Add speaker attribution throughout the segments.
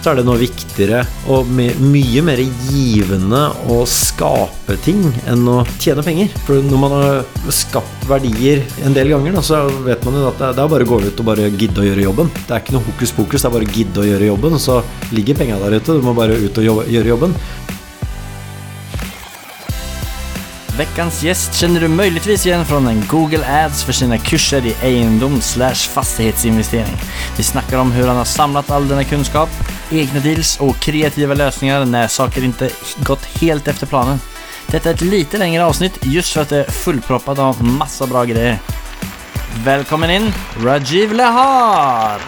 Speaker 1: Så er det noe viktigere og mye mer givende å skape ting enn å tjene penger. For når man har skapt verdier en del ganger, da, så vet man jo at det er bare å gå ut og bare gidde å gjøre jobben. Det er ikke noe hokus pokus, det er bare å gidde å gjøre jobben. Så ligger penga der ute, du må bare ut og gjøre jobben.
Speaker 2: Veckans gjest kjenner du möjligtvis igen från en Google Ads för sina kurser i eiendom slash fastighetsinvestering. Vi snackar om hur han har samlat all denna kunskap, egna deals och kreativa lösningar när saker inte gått helt efter planen. Detta är ett lite längre avsnitt just för att det är fullproppat av massa bra grejer. Välkommen in, Rajiv Lahar!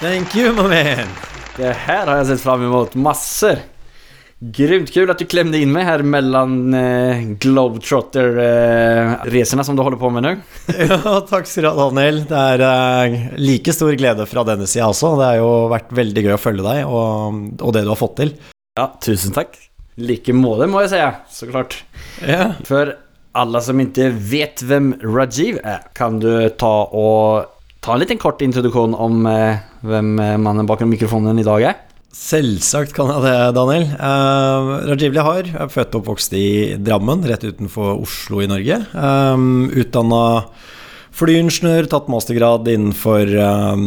Speaker 1: Thank you my man!
Speaker 2: Det här har jag sett fram emot massor. Grymt kul att du klämde in mig här mellan eh, Globetrotter-resorna eh, som du håller på med nu.
Speaker 1: ja, takk skal du ha, Daniel. Det er eh, like stor glede fra denne sida også. Det har jo vært veldig gøy å følge deg og, og, det du har fått til.
Speaker 2: Ja, tusen takk. Like måte, må jeg si, så klart.
Speaker 1: Ja.
Speaker 2: For alle som ikke vet hvem Rajiv er, kan du ta og ta en liten kort introduksjon om eh, hvem mannen bak mikrofonen i dag er?
Speaker 1: Selvsagt kan jeg det, Daniel. Uh, Rajiv Lihar er født og oppvokst i Drammen, rett utenfor Oslo i Norge. Um, Utdanna flyingeniør, tatt mastergrad innenfor um,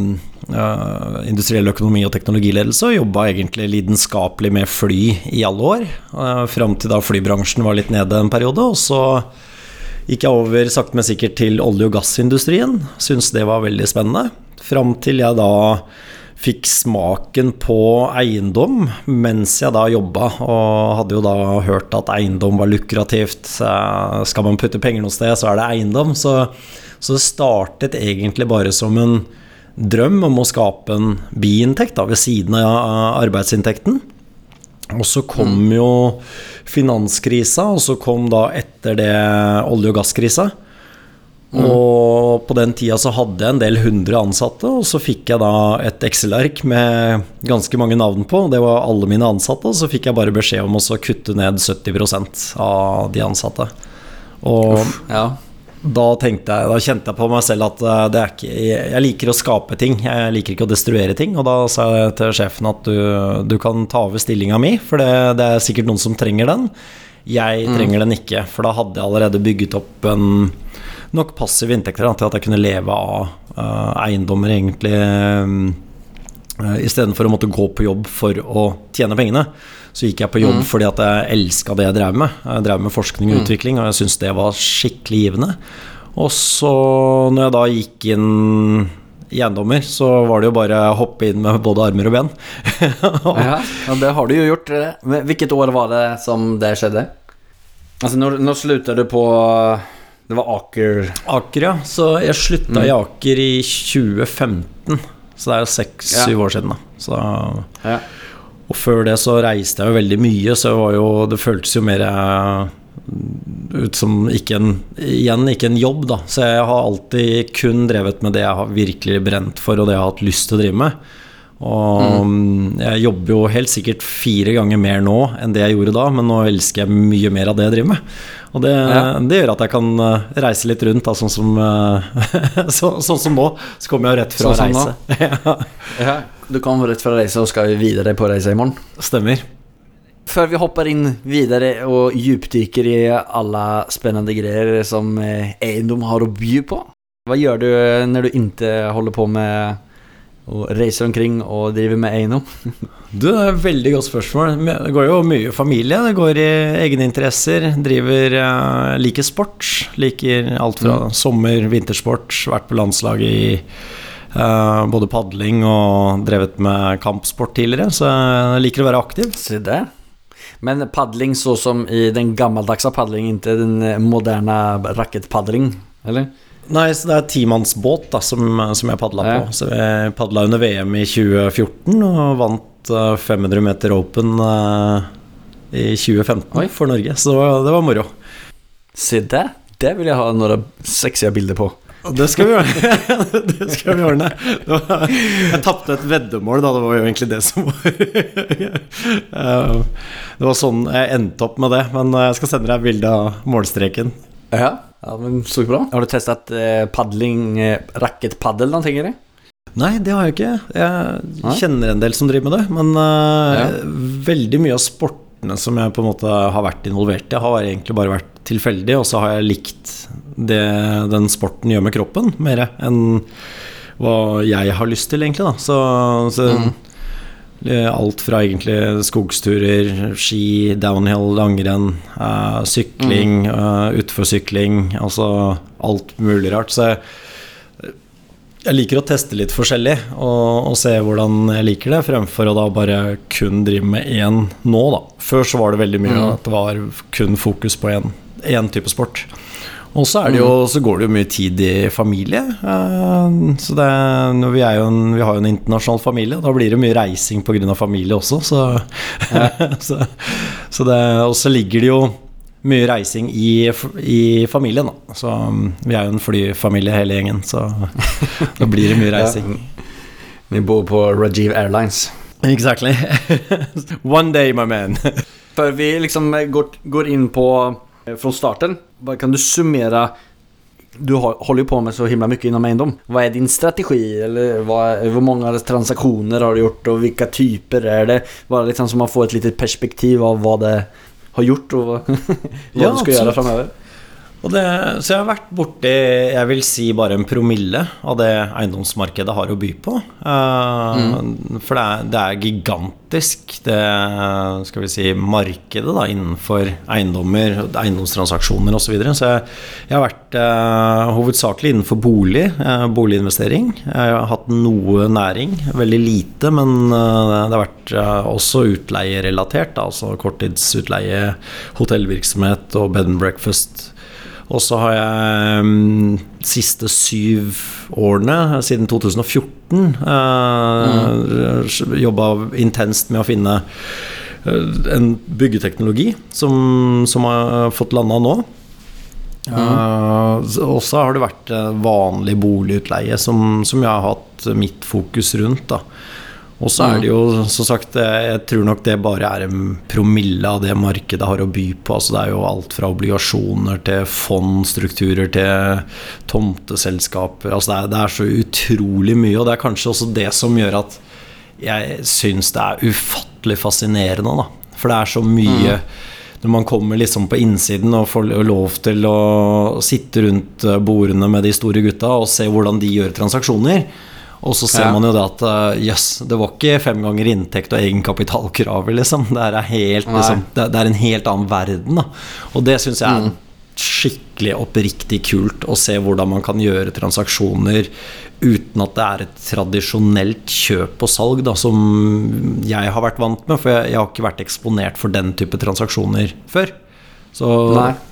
Speaker 1: uh, industriell økonomi og teknologiledelse, og jobba egentlig lidenskapelig med fly i alle år. Uh, Fram til da flybransjen var litt nede en periode, og så gikk jeg over sakte, men sikkert til olje- og gassindustrien. Syns det var veldig spennende. Fram til jeg da fikk smaken på eiendom mens jeg da jobba, og hadde jo da hørt at eiendom var lukrativt. Skal man putte penger noe sted, så er det eiendom. Så, så det startet egentlig bare som en drøm om å skape en biinntekt ved siden av arbeidsinntekten. Og så kom mm. jo finanskrisa, og så kom da etter det olje- og gasskrisa. Mm. Og på den tida så hadde jeg en del hundre ansatte, og så fikk jeg da et Excel-ark med ganske mange navn på. Det var alle mine ansatte, og så fikk jeg bare beskjed om å kutte ned 70% av de ansatte. Og Uff, ja. da, jeg, da kjente jeg på meg selv at eh, det er ikke Jeg liker å skape ting, jeg liker ikke å destruere ting. Og da sa jeg til sjefen at du, du kan ta over stillinga mi, for det, det, er sikkert noen som trenger den. Jeg mm. trenger mm. den ikke, for da hadde jeg allerede bygget opp en nok passive inntekter til at jeg kunne leve av uh, eiendommer, egentlig. Uh, eh, Istedenfor å måtte gå på jobb for å tjene pengene, så gikk jeg på jobb mm. fordi at jeg elska det jeg drev med. Jeg drev med forskning og mm. utvikling, og jeg syntes det var skikkelig givende. Og så, når jeg da gikk inn i eiendommer, så var det jo bare å hoppe inn med både armer og ben.
Speaker 2: ja, ja, det har du jo gjort. Hvilket år var det som det skjedde? Altså, når, når slutta du på det var Aker
Speaker 1: Aker, ja. Så jeg slutta mm. i Aker i 2015. Så det er jo seks-syv ja. år siden, da. Så, ja. Og før det så reiste jeg jo veldig mye, så det, jo, det føltes jo mer eh, ut som ikke en, igjen ikke en jobb, da. Så jeg har alltid kun drevet med det jeg har virkelig brent for, og det jeg har hatt lyst til å drive med. Og mm. jeg jobber jo helt sikkert fire ganger mer nå enn det jeg gjorde da, men nå elsker jeg mye mer av det jeg driver med. Og det, ja. det gjør at jeg kan eh, reise litt rundt, da, sånn som, eh, så, sånn som nå. Så kommer jeg jo rett fra sånn reise.
Speaker 2: ja. ja. Du kommer rett fra reise og skal videre på reise i morgen?
Speaker 1: Stemmer.
Speaker 2: Før vi hopper inn videre og dypdykker i alle spennende greier som eh, eiendom har å by på, hva gjør du når du ikke holder på med og reiser omkring og driver med eiendom?
Speaker 1: du, det er et veldig godt spørsmål. Det går jo mye familie. Det går i egne interesser. Driver uh, Liker sport. Liker alt fra mm. sommer, vintersport. Vært på landslaget i uh, både padling og drevet med kampsport tidligere. Så jeg liker å være aktiv.
Speaker 2: Se der. Men padling så som i den gammeldagse padling, ikke den moderne rakettpadling, eller?
Speaker 1: Nei, så det er timannsbåt som, som jeg padla på. Så jeg padla under VM i 2014 og vant 500 eh, meter open uh, i 2015 Oi. for Norge. Så det var, det var moro.
Speaker 2: Se det. Det vil jeg ha noen sexy bilder på.
Speaker 1: Det skal vi gjøre. det skal vi ordne. Var, jeg tapte et veddemål, da. Det var jo egentlig det som var Eh, Det var sånn jeg endte opp med det. Men eh, jeg skal sende deg bilde av målstreken.
Speaker 2: Ja, ja men så bra. Har du testet eh, paddling, eh, racketpaddel någonting i det?
Speaker 1: Nei, det har jeg ikke. Jeg
Speaker 2: Nei?
Speaker 1: kjenner en del som driver med det. Men uh,
Speaker 2: Ja.
Speaker 1: veldig mye av sportene som jeg på en måte har vært involvert i, har egentlig bare vært tilfeldig, og så har jeg likt det den sporten gjør med kroppen, mer enn hva jeg har lyst til, egentlig. Da. Så, så eh, alt fra egentlig skogsturer, ski, downhill, langrenn, uh, sykling, eh, utforsykling, altså alt mulig rart. Så jeg jeg liker å teste litt forskjellig og, og se hvordan jeg liker det, fremfor å da bare kun drive med én nå, da. Før så var det veldig mye
Speaker 2: Mm.
Speaker 1: at det var kun fokus på én, én type sport. Og så, det jo, så går det jo mye tid i familie. eh, Så det, vi, jo en, vi har jo en internasjonal familie, da blir det mye reising pga. familie også. Så, så, så det, og så ligger det jo mye reising i, i familien, da. Så um, vi er jo en flyfamilie hele gjengen, så da blir det mye reising.
Speaker 2: Vi bor på Rajiv Airlines.
Speaker 1: Exactly. One day, my man.
Speaker 2: Før vi liksom eh, går, går inn på fra från starten. Kan du summera? Du håller ju på med så himla mycket inom eiendom. Vad är din strategi? Eller vad, hur många transaktioner har du gjort och vilka typer är det? Bara liksom så man får ett litet perspektiv av vad det har gjort och vad, vad
Speaker 1: Ja,
Speaker 2: du ska göra
Speaker 1: absolut.
Speaker 2: framöver.
Speaker 1: Det, så jeg har vært borti jeg vil si bare en promille av det eiendomsmarkedet har å by på. Eh, For det er, det er gigantisk, det skal vi si, markedet da, innenfor eiendommer, eiendomstransaksjoner osv. Så, videre. så jeg, jeg har vært uh, hovedsakelig innenfor bolig, uh, boliginvestering. Jeg har hatt noe næring, veldig lite, men det har vært også utleierelatert, da, altså korttidsutleie, hotellvirksomhet og bed and breakfast. Og så har jeg um, siste syv årene, siden 2014, eh, jobba intenst med å finne eh, en byggeteknologi som, som har fått landa nå. Mm. Uh, og så har det vært eh, vanlig boligutleie som, som jeg har hatt mitt fokus rundt. da og så er det jo, som sagt, eh, jeg tror nok det bare er en promille av det markedet har å by på. Altså det er jo alt fra obligasjoner til fondstrukturer til tomteselskaper. Altså det er, det er så utrolig mye, og det er kanskje også det som gjør at jeg syns det er ufattelig fascinerende, da. For det er så mye når man kommer liksom på innsiden og får lov til å sitte rundt bordene med de store gutta og se hvordan de gjør transaksjoner. Og så ser
Speaker 2: Ja.
Speaker 1: man jo det at jøss, yes, det var ikke fem ganger inntekt og egenkapitalkravet, liksom. Det er, helt, liksom det, det er en helt annen verden, da. Og det syns jeg er skikkelig oppriktig kult, å se hvordan man kan gjøre transaksjoner uten at det er et tradisjonelt kjøp og salg, da, som jeg har vært vant med. For jeg, jeg har ikke vært eksponert for den type transaksjoner før. Så,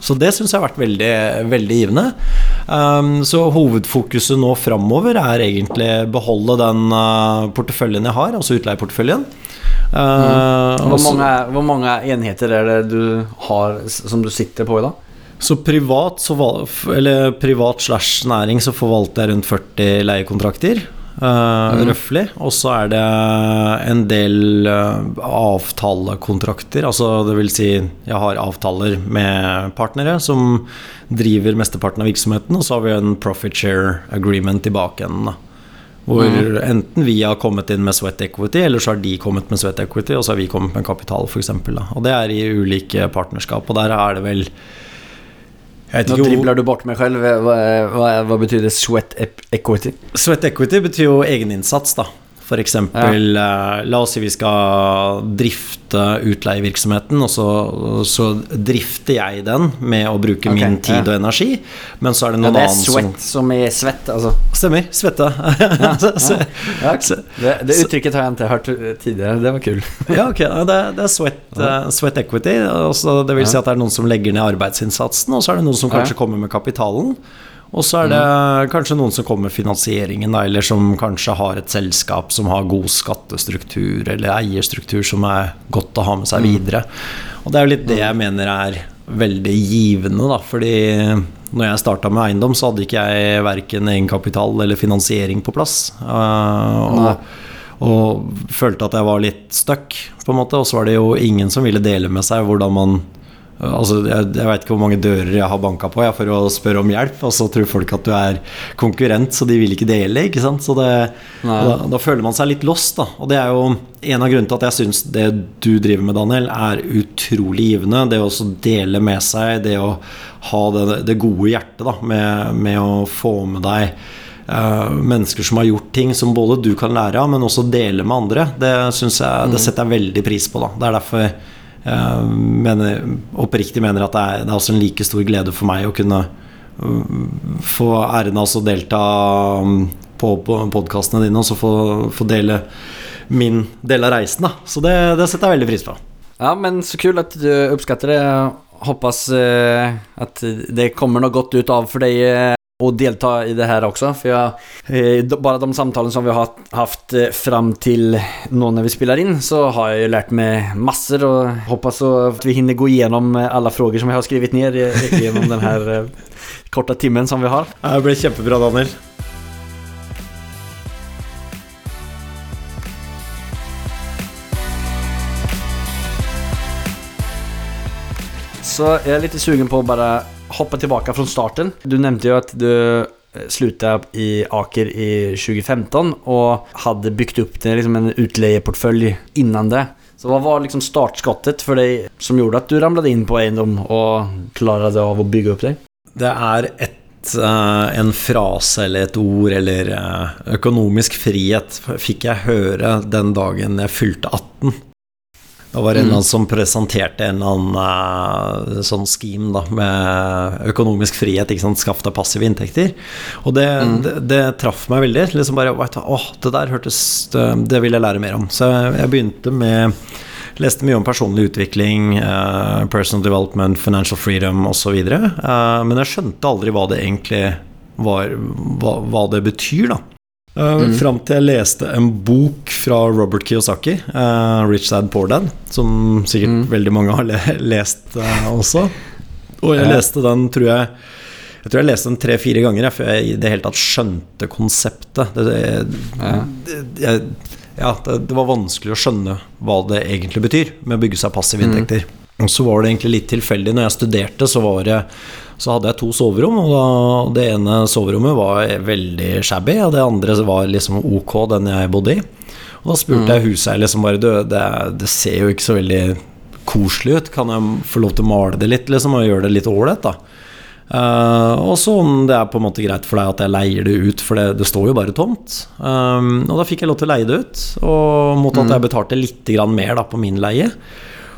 Speaker 1: så det syns jeg har vært veldig, veldig givende. Um, så hovedfokuset nå framover er egentlig beholde den uh, porteføljen jeg har, altså utleieporteføljen. Uh, mm. hvor,
Speaker 2: mange, hvor, mange, enheter er det du har som du sitter på idag?
Speaker 1: Så privat, så eller privat slash næring så forvalter jeg rundt 40 leiekontrakter. Uh, Røftlig. Og så er det en del uh, avtalekontrakter. Altså det vil si, jeg har avtaler med partnere som driver mesteparten av virksomheten, og så har vi en profit share agreement i bakenden. Hvor Hvor enten vi har kommet inn med sweat equity, eller så har de kommet med sweat equity, og så har vi kommet med kapital, f.eks. Og det er i ulike partnerskap, og der er det vel hvor-
Speaker 2: dribblar du bort meg selv. Hva, hva, hva betyr det sweat equity?
Speaker 1: Sweat equity betyr jo egeninnsats, da. For eksempel, eh, la oss si vi skal drifte utleievirksomheten, og så, så drifter jeg den med å bruke
Speaker 2: okay,
Speaker 1: min tid
Speaker 2: ja.
Speaker 1: og energi, men så er det
Speaker 2: Ja,
Speaker 1: noen
Speaker 2: det är
Speaker 1: annen som
Speaker 2: sweat som i svett altså.
Speaker 1: Stemmer. Svette.
Speaker 2: Ja, det, det uttrykket har jeg ikke hørt tidligere, det var kul.
Speaker 1: Ja, ok. Det, det er sweat, uh, sweat equity. Det vil si at det er noen som legger ned arbeidsinnsatsen, og så er det noen som kanskje kommer med kapitalen. Og så er det kanskje noen som kommer med finansieringen, eller som kanskje har et selskap som har god skattestruktur eller eierstruktur som er godt å ha med seg videre. Og det er jo litt det jeg mener er veldig givende, da, fordi når jeg starta med eiendom, så hadde ikke jeg verken egenkapital eller finansiering på plass. Uh, og, og, følte at jeg var litt stuck, på en måte. Og så var det jo ingen som ville dele med seg hvordan man Altså, jeg, jeg veit ikke hvor mange dører jeg har banka på jeg, for å spørre om hjelp, og så tror folk at du er konkurrent, så de vil ikke dele. ikke sant? Så det, da, da, føler man seg litt lost. da Og det er jo en av grunnene til at jeg syns det du driver med, Daniel, er utrolig givende. Det å dele med seg, det å ha det, det gode hjertet da med, med, å få med deg uh, mennesker som har gjort ting som både du kan lære av, men også dele med andre. Det, jeg, det mm. setter jeg veldig pris på. da Det er derfor mener, oppriktig mener at det er, det er, også en like stor glede for meg å kunne uh, få æren av å delta um, på, på podkastene dine og så få, få, dele min del av reisen. Da. Så det, det, setter jeg veldig pris på.
Speaker 3: Ja, men så kult at du oppskatter det. Hoppas uh, at det kommer noe godt ut av for deg och delta i det här också. För jag, eh, bara de samtalen som vi har haft eh, fram till nå när vi spelar in så har jag ju lärt mig massor och hoppas att vi hinner gå igenom alla frågor som jag har skrivit ner genom den här eh, korta timmen som vi har.
Speaker 1: Det blir kjempebra, Daniel.
Speaker 3: Så jag är lite sugen på att bara hoppa tilbake fra starten. Du nevnte jo at du eh, slutta i Aker i 2015 og hadde bygd opp til liksom en utleieportefølje innan det. Så hva var liksom startskottet for deg som gjorde at du ramlet inn på eiendom og klarte av å bygge opp deg?
Speaker 1: Det er et, uh, en frase eller et ord eller uh, økonomisk frihet fikk jeg høre den dagen jeg fylte 18. Det var en eller annen som presenterte en eller annen uh, sånn scheme da, med økonomisk frihet. ikke sant, Skaff deg passive inntekter. Og det, mm. det, det, traff meg veldig. liksom bare, åh, Det der hørtes det, det, vil jeg lære mer om. Så jeg begynte med Leste mye om personlig utvikling, uh, personal development, financial freedom osv. Uh, men jeg skjønte aldri hva det egentlig var, hva, hva det betyr, da. Uh, mm. Fram til jeg leste en bok fra Robert Kiyosaki, uh, 'Rich Dad Poor Dad', som sikkert mm. veldig mange har le lest uh, også. Og jeg leste den, tror jeg Jeg tror jeg leste den tre-fire ganger før jeg i det hele tatt skjønte konseptet. Det, det, det, ja, det, var vanskelig å skjønne hva det egentlig betyr med å bygge seg passive mm. inntekter. Mm. Og så var det egentlig litt tilfeldig. Når jeg studerte, så, det, så hadde jeg to soverom. Og da, det ene soverommet var veldig shabby, og det andre var liksom ok, den jeg bodde i. Og da spurte mm. jeg huseier liksom bare Du, det, det, ser jo ikke så veldig koselig ut. Kan jeg få lov til å male det litt, liksom, og gjøre det litt ålreit, da? Uh, og så om det er på en måte greit for deg at jeg leier det ut, for det, det står jo bare tomt. Um, og da fikk jeg lov til å leie det ut, og mot at mm. jeg betalte litt mer da, på min leie.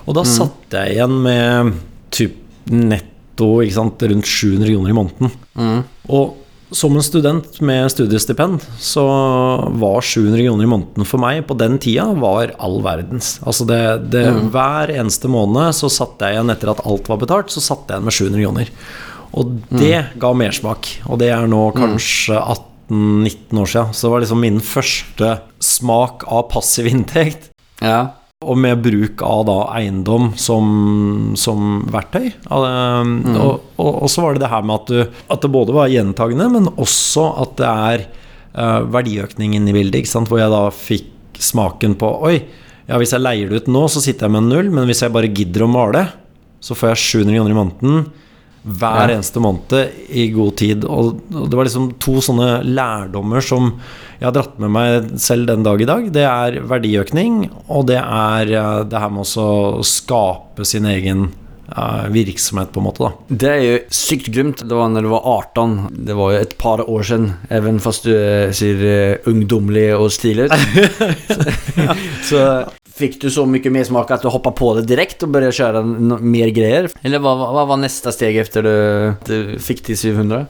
Speaker 1: Og da mm. satt jeg igjen med typ netto sant, rundt 700 kroner i måneden. Mm. Og som en student med studiestipend, så var 700 kroner i måneden for meg på den tida var all verdens. Altså det, det mm. Hver eneste måned så satt jeg igjen etter at alt var betalt, så satt jeg igjen med 700 kroner. Og det mm. ga mersmak. Og det er nå mm. kanskje 18-19 år siden. Så det var liksom min første smak av passiv inntekt.
Speaker 3: Ja
Speaker 1: og med bruk av da eiendom som, som verktøy. Um, mm. og, og, og, så var det det her med at, du, at det både var gjentagende, men også at det er uh, verdiøkningen i bildet. Hvor jeg da fikk smaken på Oi, ja, hvis jeg leier det ut nå, så sitter jeg med null, men hvis jeg bare gidder å male, så får jeg 700 kroner i måneden hver eneste måned i god tid. Og, og det var liksom to sånne lærdommer som jeg har dratt med meg selv den dag i dag, det er verdiøkning, og det er eh, det her med å skape sin egen uh, virksomhet, på en måte. da
Speaker 3: Det er jo sykt grymt. Det var når du var 18. Det var jo et par år siden, even fast du eh, ser ungdommelig og stilig ut. så, så Fikk du så mye mersmak at du hoppa på det direkte og begynte å kjøre mer greier? Eller hva, hva var neste steg etter du, du fikk til 700?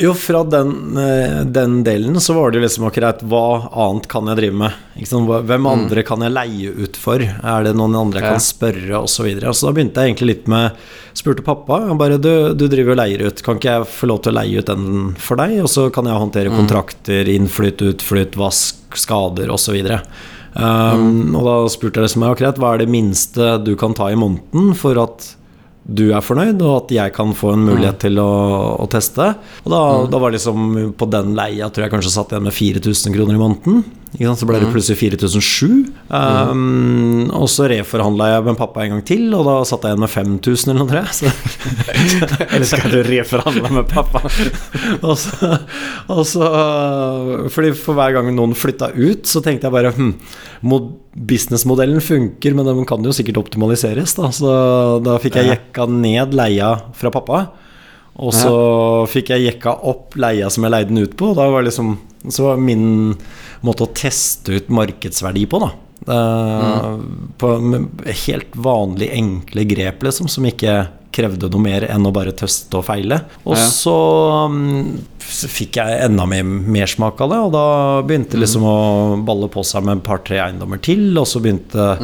Speaker 1: Jo, fra den, eh, den, delen så var det liksom akkurat Hva annet kan jeg drive med? Hvem mm. andre kan jeg leie ut for? Er det noen andre jeg kan spørre? Og så, videre. så da begynte jeg egentlig litt med Spurte pappa. Han bare du, du driver og leier ut. Kan ikke jeg få lov til å leie ut den for deg? Og så kan jeg håndtere mm. kontrakter, innflytt, utflytt, vask, skader osv. Um, mm. Og da spurte jeg liksom akkurat hva er det minste du kan ta i måneden for at du er fornøyd, og at jeg kan få en mulighet til å, å teste. Og da, da var liksom på den leia tror jeg kanskje satt igjen med 4000 kroner i måneden. Så ble det plutselig 4007. Um, og så reforhandla jeg med pappa en gang til, og da satt jeg igjen med 5000 eller noe. Så,
Speaker 2: Eller skal du reforhandle med pappa?
Speaker 1: og så, og så Fordi for hver gang noen flytta ut, så tenkte jeg bare hm, mod- Businessmodellen funker, men den kan jo sikkert optimaliseres. Da. Så da fikk jeg jekka ned leia fra pappa. Og så fikk jeg jekka opp leia som jeg leide den ut på. Og da var liksom, så var min måte å teste ut markedsverdi på, da. Eh, på med helt vanlig enkle grep, liksom, som ikke krevde noe mer enn å bare teste og feile. Og
Speaker 3: Ja.
Speaker 1: så um, fikk jeg enda mer mersmak av det, og da begynte liksom å balle på seg med et par-tre eiendommer til, og så begynte,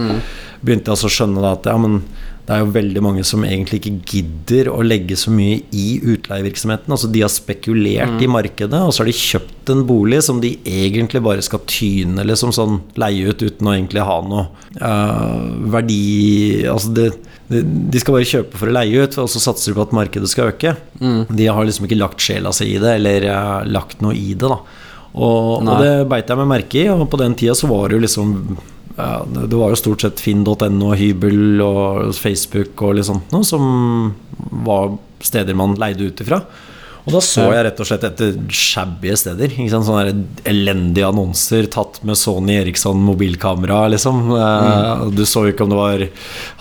Speaker 1: begynte jeg å skjønne at ja, men det er jo veldig mange som egentlig ikke gidder å legge så mye i utleievirksomheten. Altså De har spekulert i markedet, og så har de kjøpt en bolig som de egentlig bare skal tyne liksom sånn leie ut uten å egentlig ha noe uh, verdi Altså det, det, De skal bare kjøpe for å leie ut, og så satser de på at markedet skal øke. De har liksom ikke lagt sjela si i det, eller uh, lagt noe i det. da og, og det beit jeg meg merke i, og på den tida så var det jo liksom ja, det var jo stort sett finn.no hybel og Facebook og litt sånt noe som var steder man leide ut ifra. Og da så jeg rett og slett etter shabby steder. Sånne elendige annonser tatt med Sony Eriksson mobilkamera, liksom. Mm. Du så jo ikke om det var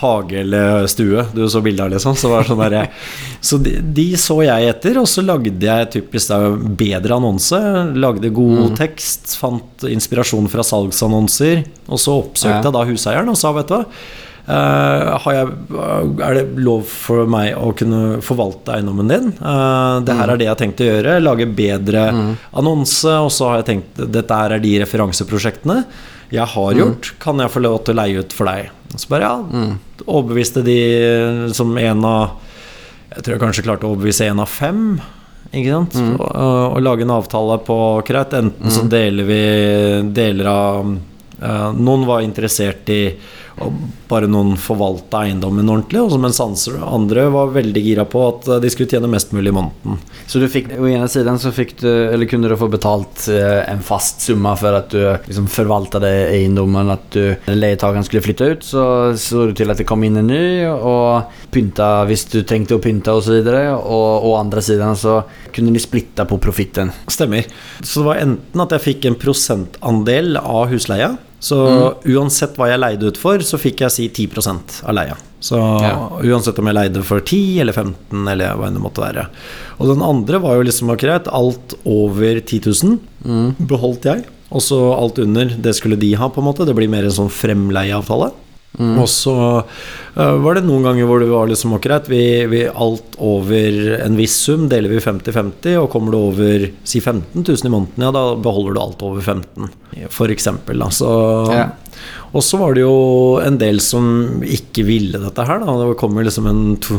Speaker 1: hage eller stue du så bilde av, liksom. Så, var sånn der, så de, de så jeg etter, og så lagde jeg typisk da bedre annonse. Lagde god tekst, fant inspirasjon fra salgsannonser. Og så oppsøkte
Speaker 3: Ja.
Speaker 1: jeg da huseieren og sa, vet du hva Eh, jeg, er det lov for meg å kunne forvalte eiendommen din? Eh, det her er det jeg har tenkt å gjøre. Lage bedre annonse. Og så har jeg tenkt dette her er de referanseprosjektene jeg har gjort. Kan jeg få lov til å leie ut for deg? Så bare ja. Overbeviste de som en av Jeg tror jeg kanskje klarte å overbevise en av fem. Ikke sant? Og, og lage en avtale på greit. Enten så deler vi deler av uh, Noen var interessert i bare noen forvalte eiendommen ordentlig, og som mens sanser andre var veldig gira på at eh, de skulle tjene mest mulig i måneden.
Speaker 3: Så du fikk, å ene siden så fikk du, eller kunne du få betalt eh, en fast summa for at du liksom förvaltade eiendommen, at du, leietakeren skulle flytte ut så så du til at det kom inn en ny og pynta, hvis du trengte å pynte osv. Og, vidare och å andra sidan så kunne de splitta på profitten.
Speaker 1: Stemmer. Så det var enten at jeg fikk en prosentandel av husleia. Så uansett hva jeg leide ut for, så fikk jeg si 10% av leia. Så
Speaker 3: Ja.
Speaker 1: uansett om jeg leide for 10 eller 15 eller hva enn det måtte være. Og den andre var jo liksom akkurat. Alt over 10 000 beholdt jeg. Og så alt under, det skulle de ha, på en måte. Det blir mer en sånn fremleieavtale. Og så uh, var det noen ganger hvor det var liksom greit, vi, vi alt over en viss sum deler vi 50-50, og kommer du over si 15 000 i måneden, ja, da beholder du alt over 15 for eksempel. Da. Så,
Speaker 3: Ja.
Speaker 1: Og så var det jo en del som ikke ville dette her. Da. Det kom jo liksom en to,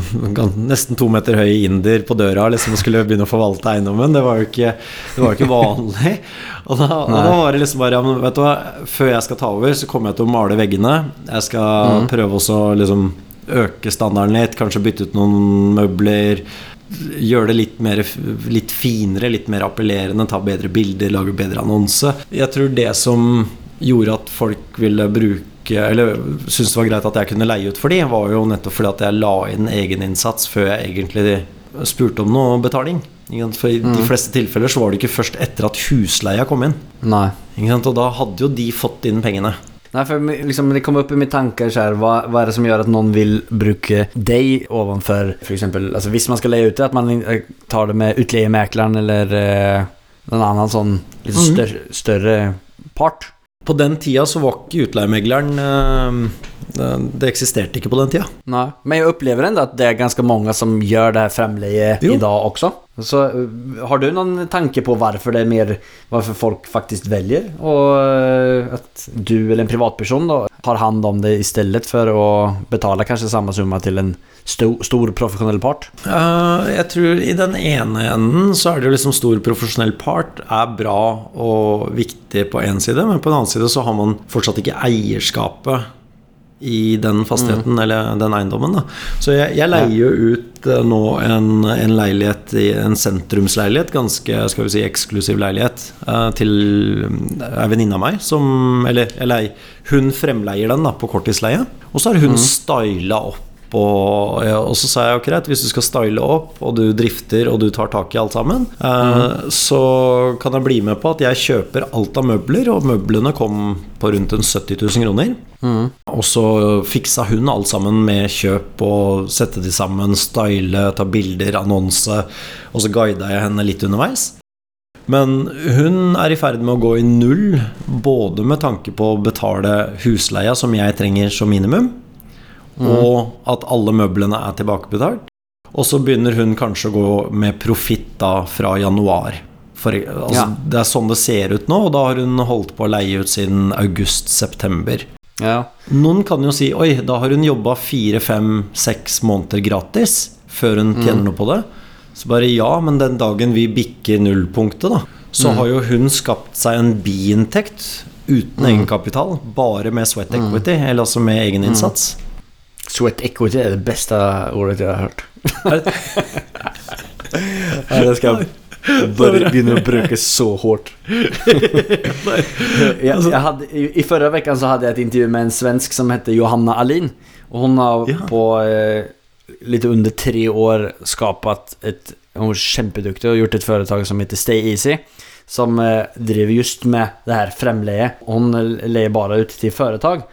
Speaker 1: nesten to meter høy inder på døra liksom, og skulle begynne å forvalte eiendommen. Det var jo ikke, det var jo ikke vanlig. Og da, og da var det liksom bare ja, vet du hva, Før jeg skal ta over, så kommer jeg til å male veggene. Jeg skal prøve også liksom øke standarden litt, kanskje bytte ut noen møbler. Gjøre det litt, mer, litt finere, litt mer appellerende, ta bedre bilder, lage bedre annonse. Jeg tror det som gjorde at folk ville bruke Eller syntes det var greit at jeg kunne leie ut for de, var jo nettopp fordi at jeg la inn egeninnsats før jeg egentlig spurte om noe betaling. For i de fleste tilfeller så var det ikke først etter at husleia kom inn. Nei. Og da hadde jo de fått inn pengene.
Speaker 3: Nei, for liksom, det kom opp i mine tanker her, hva, hva, er det som gjør at noen vil bruke deg Ovenfor, for eksempel Hvis man skal leie ut det, at man eh, tar det med utleiemekleren eller eh, någon annan sån lite
Speaker 1: Mm.
Speaker 3: större, större part.
Speaker 1: På den tida så var ikke utleiemegleren eh, Det eksisterte ikke på den tida.
Speaker 3: Nei, Men jeg opplever ennå at det er ganske mange som gjør det fremleie i
Speaker 1: Jo.
Speaker 3: også. också. Så eh, har du någon tanke på varför det är mer, varför folk faktiskt väljer och at att du eller en privatperson då har hand om det istället för att betala kanske samma summa till en stor, stor profesjonell part?
Speaker 1: Uh, jeg tror i den ene enden så er det jo liksom stor profesjonell part er bra og viktig på én side, men på den annen side så har man fortsatt ikke eierskapet i den fastigheten eller den eiendommen. Da. Så jeg, jeg leier jo ut uh, nå en, en leilighet, en sentrumsleilighet, ganske skal vi si, eksklusiv leilighet, uh, til ei venninne av meg som Eller jeg leier, hun fremleier den da på korttidsleie. Og så har hun styla opp og, ja, og så sa jeg ok, greit, hvis du skal style opp, og du drifter og du tar tak i alt sammen, eh, så kan jeg bli med på at jeg kjøper alt av møbler, og møblene kom på rundt en 70 000 kroner. Og så fiksa hun alt sammen med kjøp og sette de sammen, style, ta bilder, annonse, og så guida jeg henne litt underveis. Men hun er i ferd med å gå i null, både med tanke på å betale husleia som jeg trenger som minimum, og at alle møblene er tilbakebetalt. Og så begynner hun kanskje å gå med profitt da fra januar. For, altså,
Speaker 3: Ja.
Speaker 1: Det er sånn det ser ut nå, og da har hun holdt på å leie ut siden august-september.
Speaker 3: Ja.
Speaker 1: Noen kan jo si oi, da har hun jobba fire, fem, seks måneder gratis før hun tjener noe på det. Så bare ja, men den dagen vi bikker nullpunktet, da, så har jo hun skapt seg en biinntekt uten egenkapital, bare med sweat equity, eller altså med egeninnsats.
Speaker 3: Sweat equity er det beste ordet jeg har hørt. Nei, det skal jeg begynne å bruke så hadde, i, forrige uke så hadde jeg et intervju med en svensk som heter Johanna Alin. Og hun har på eh, litt under tre år skapat et Hun er kjempeduktig og gjort et företag som heter Stay Easy. Som eh, driver just med det her fremleie. Hun leier bare ut til företag.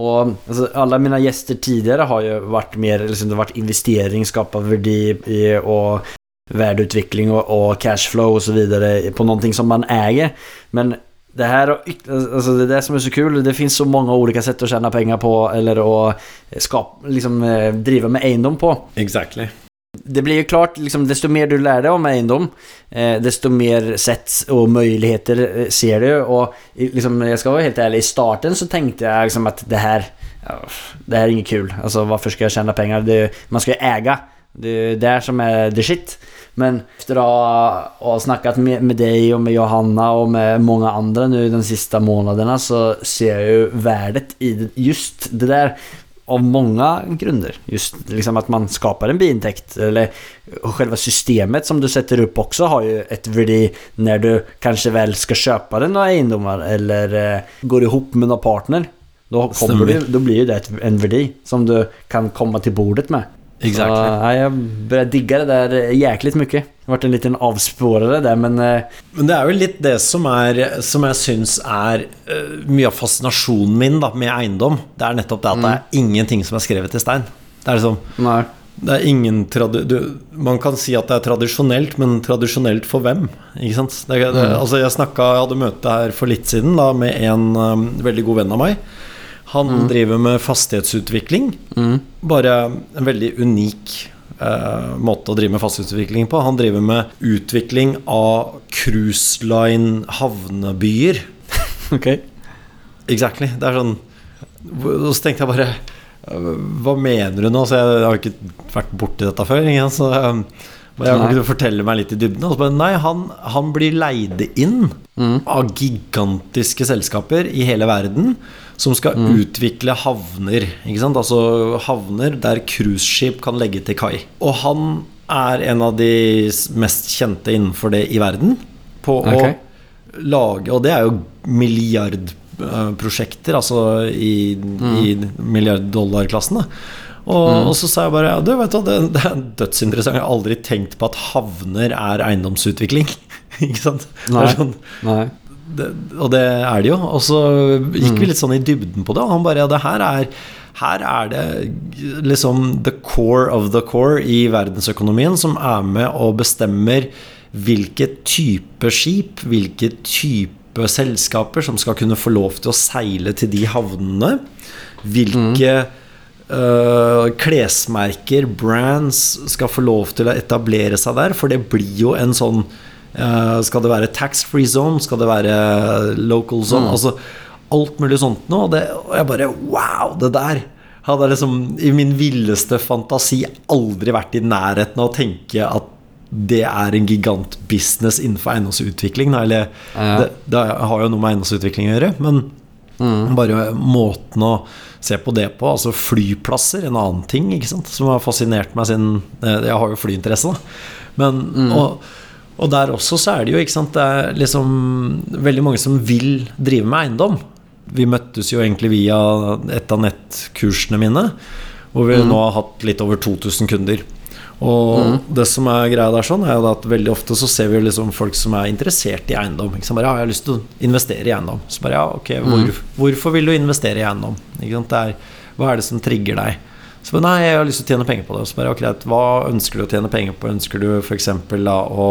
Speaker 3: Og altså, alle mine gjester tidligere har jo vært mer liksom, Det har vært investering, skapa verdi i, og värdeutveckling og, og cashflow og så videre på noe som man äger. Men det har alltså det är det som är så kul. Det finns så många olika sätt att tjäna pengar på eller att skapa, liksom, eh, driva med eiendom på.
Speaker 1: Exactly.
Speaker 3: Det blir jo klart, liksom, desto mer du lærer deg om eiendom, eh, desto mer sett og muligheter eh, ser du. Og liksom, jeg skal være helt ærlig, i starten så tenkte jeg liksom at det her Det her er ikke kul. Altså, hvorfor skal jeg tjene penger? Det, man skal jo eie. Det er det som er the shit. Men efter å ha, snakket med, med deg og med Johanna og med mange andre nu de siste månedene, så ser jeg jo verdet i just det der av många grunder. Just liksom att man skapar en biintäkt. Eller själva systemet som du sätter upp också har ju ett värde när du kanske väl ska köpa den några egendomar eller eh, går ihop med någon partner. Då, kommer du, då blir det ett, en verdi som du kan komma till bordet med.
Speaker 1: Exactly.
Speaker 3: Så, ja, jeg börjar digga det der jæklig mye. mycket. Det har vært en liten avspårare där men eh,
Speaker 1: Men det er jo litt det som, er, som jeg syns er eh, mye av fascinasjonen min da, med eiendom. Det er nettopp det at det er ingenting som er skrevet i stein. Det er liksom
Speaker 3: Nei.
Speaker 1: det er ingen du, Man kan si at det er tradisjonelt, men tradisjonelt for hvem? Ikke sant? Det, det, altså jeg, snakket, jeg hadde møte her for litt siden da, med en um, veldig god venn av meg. Han driver med fastighetsutvikling. Bare en veldig unik eh, måte å drive med fastighetsutvikling på. Han driver med utvikling av cruise line havnebyer.
Speaker 3: ok.
Speaker 1: Exactly. Det er sånn Og så tenkte jeg bare Hva mener du nå? Så jeg har ikke vært borti dette før. Ingen. Så øh, jeg kunne fortelle meg litt i dybden. Og så bare, nei, han, han blir leid inn av gigantiske selskaper i hele verden som skal utvikle havner. Altså havner der cruiseskip kan legge til kai. Og han er en av de mest kjente innenfor det i verden. På
Speaker 3: okay.
Speaker 1: å lage Og det er jo milliardprosjekter, altså i, i milliarddollarklassen. Og, Og, og så sa jeg bare ja, du vet du, det, det er dødsinteressant. Jeg har aldri tenkt på at havner er eiendomsutvikling. Ikke sant? Det
Speaker 3: Nei.
Speaker 1: sånn,
Speaker 3: Nej.
Speaker 1: Det, og det er det jo. Og så gikk vi litt sånn i dybden på det, og han bare ja, det her er her er det liksom the core of the core i verdensøkonomien som er med og bestemmer hvilke type skip, hvilke type selskaper som skal kunne få lov til å seile til de havnene. Hvilke øh, klesmerker, brands, skal få lov til å etablere seg der. For det blir jo en sånn Skal det være tax-free zone? Skal det være local zone? Altså alt mulig sånt noe. Og, det, og jeg bare Wow! Det der hadde liksom i min villeste fantasi aldri vært i nærheten av å tenke at det er en gigantbusiness innenfor eiendomsutvikling. Eller
Speaker 3: Ja.
Speaker 1: det, det har jo noe med eiendomsutvikling å gjøre. Men Bare måten å se på det på, altså flyplasser, en annen ting som har fascinert meg siden eh, Jeg har jo flyinteresse, da. Men, og, og der også så er det jo ikke sant, det er liksom veldig mange som vil drive med eiendom. Vi møttes jo egentlig via et av nettkursene mine, hvor vi nå har hatt litt over 2000 kunder. Og det som er greia der, sånn er jo at veldig ofte så ser vi liksom folk som er interessert i eiendom. Ikke sant? Bare, ja, jeg har lyst til å investere i eiendom. Så bare ja, ok, hvor, hvorfor vil du investere i eiendom? Ikke sant? Det er, hva er det som trigger deg? Så nei, jeg har lyst til å tjene penger på det. Så bare, ok, hva ønsker du å tjene penger på? Ønsker du f.eks. å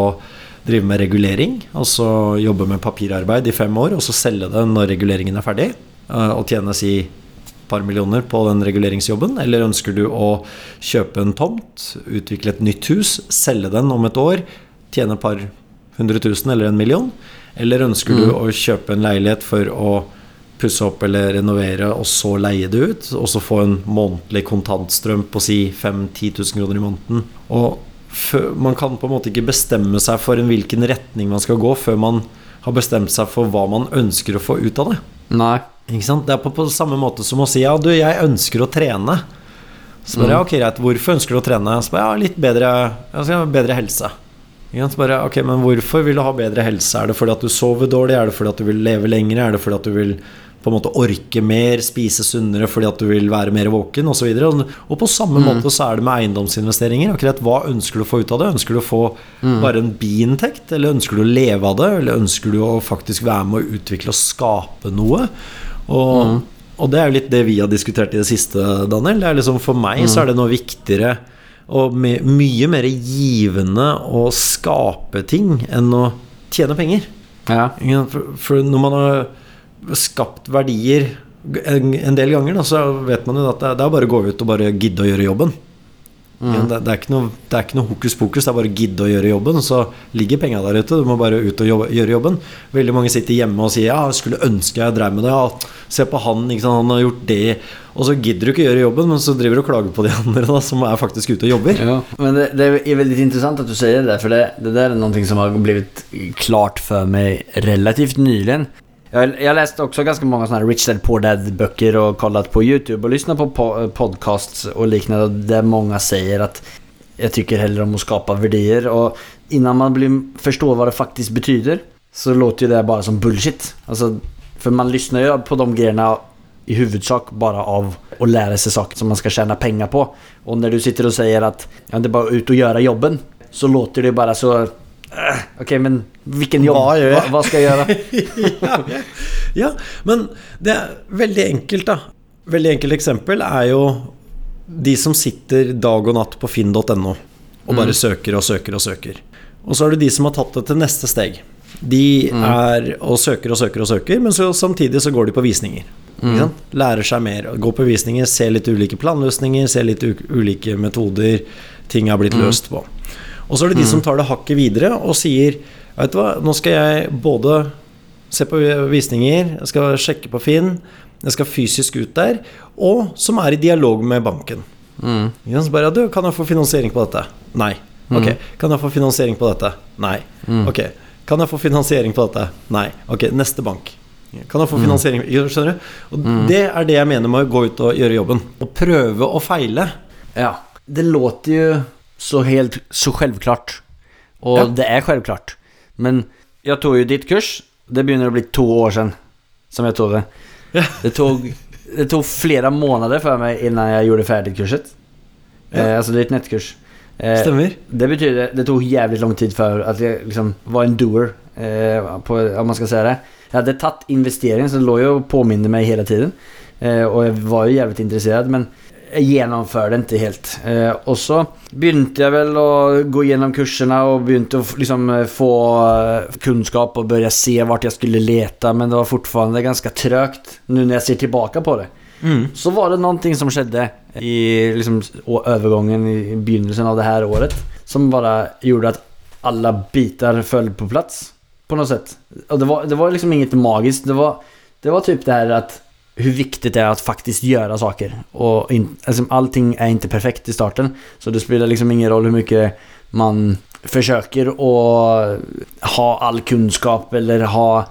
Speaker 1: drive med regulering, altså jobbe med papirarbeid i fem år, og så selge det når reguleringen er ferdig, eh, og tjene si par millioner på den reguleringsjobben? Eller ønsker du å kjøpe en tomt, utvikle et nytt hus, selge den om et år, tjene et par hundre tusen eller en million? Eller ønsker du å kjøpe en leilighet for å pusse opp eller renovere, og så leie det ut, og så få en månedlig kontantstrøm på si 5 10 000 kroner i måneden? Og man kan på en måte ikke bestemme seg for en hvilken retning man skal gå, før man har bestemt seg for hva man ønsker å få ut av det.
Speaker 3: Nei.
Speaker 1: Ikke sant? Det er på, på samme måte som å si ja, du, jeg ønsker å trene. Så bare, ja, ok, greit, hvorfor ønsker du å trene? Så bare, ja, litt bedre, altså, bedre helse. Så bare, ok, men hvorfor vil du ha bedre helse? Er det fordi at du sover dårlig? Er det fordi at du vil leve lenger? Er det fordi at du vil på en måte orke mer, spise sunnere fordi at du vil være mer våken osv. Og, og på samme måte så er det med eiendomsinvesteringer. Akkurat Hva ønsker du å få ut av det? Ønsker du å få bare en biinntekt, eller ønsker du å leve av det? Eller ønsker du å faktisk være med å utvikle og skape noe? Og, og det er jo litt det vi har diskutert i det siste, Daniel. Det er liksom, for meg så er det noe viktigere og my mye mer givende å skape ting enn å tjene penger.
Speaker 3: Ja.
Speaker 1: For, for når man har skapt verdier en, del ganger, da, så vet man jo at det, er- bare å gå ut og bare gidde å gjøre jobben. Ja, det, det, er noe, det er ikke noe hokus pokus, det er bare å gidde å gjøre jobben. Så ligger penga der ute, du må bare ut og jobbe, gjøre jobben. Veldig mange sitter hjemme og sier 'ja, jeg skulle ønske jeg drev med det', ja, 'se på han, sant, han har gjort det', og så gidder du ikke gjøre jobben, men så driver du og klager på de andre da, som er faktisk ute og jobber.
Speaker 3: Ja, men det, det er veldig interessant at du sier det for det, det der er noe som har blitt klart for meg relativt nyligen. Jag, jag läst också ganska många sådana här Rich Dad Poor Dad böcker och kollat på YouTube och lyssnat på po podcasts och liknande där många säger att jag tycker hellre om att skapa värdier och innan man blir, förstår vad det faktiskt betyder så låter ju det bara som bullshit. Alltså, för man lyssnar ju på de grejerna i huvudsak bara av att lära sig saker som man ska tjäna pengar på. Och när du sitter och säger att ja, det är bara ut och göra jobben så låter det bara så... Okej, men hvilken jobb?
Speaker 1: Hva, gör jeg
Speaker 3: Va, vad ska jag göra?
Speaker 1: ja, ja, men det er veldig enkelt, da. Veldig enkelt eksempel er jo de som sitter dag og natt på finn.no og bare søker og søker og søker. Og så er det de som har tatt det til neste steg. De er og søker og søker og søker, men så samtidig så går de på visninger. Sant? Lærer seg mer. Går på visninger, ser litt ulike planløsninger, ser litt ulike metoder ting er blitt løst på. Og så er det de som tar det hakket videre og sier Vet du hva, nå skal jeg både se på visninger, jeg skal sjekke på Finn, jeg skal fysisk ut der, og som er i dialog med banken. Mm. Så bare, du, kan jeg få finansiering på dette? Nei. Ok. Kan jeg få finansiering på dette? Nei. Ok. Kan jeg få finansiering på dette? Nei. Ok, neste bank. Kan jeg få finansiering Skjønner du? Og Det er det jeg mener med å gå ut og gjøre jobben. Å prøve å feile.
Speaker 3: Ja, det låter ju så helt så självklart. Och
Speaker 1: Ja.
Speaker 3: det är självklart. Men jag tog ju ditt kurs. Det begynner å bli to år siden som jeg tog det. Det tog, det tok flere månader for meg innan jeg gjorde ferdig kurset.
Speaker 1: Ja.
Speaker 3: Eh, altså det ett nettkurs. Eh,
Speaker 1: Stemmer.
Speaker 3: det betyder, det tog jævlig lang tid før at jeg liksom var en doer. Eh, på, om man skal si det. Jeg hadde tatt investeringen så det lå jo og påminnet meg hele tiden. Eh, jeg jag var jo jævlig intresserad men jag det ikke helt. Eh, og så begynte jeg vel å gå gjennom kursene og begynte å liksom eh, få kunnskap og begynne se hvor jeg skulle lete, men det var fortfarande ganske trøgt nå når jeg ser tilbake på det.
Speaker 1: Mm.
Speaker 3: Så var det noe som skjedde i liksom, overgangen i begynnelsen av det her året som bare gjorde at Alle biter følte på plass, på noe sett. Og det var, det var liksom inget magisk. Det var, det var typ det her att hur viktigt det är att faktiskt göra saker. Och in, alltså, allting är inte perfekt i starten. Så det spelar liksom ingen roll hur mycket man försöker att ha all kunskap eller ha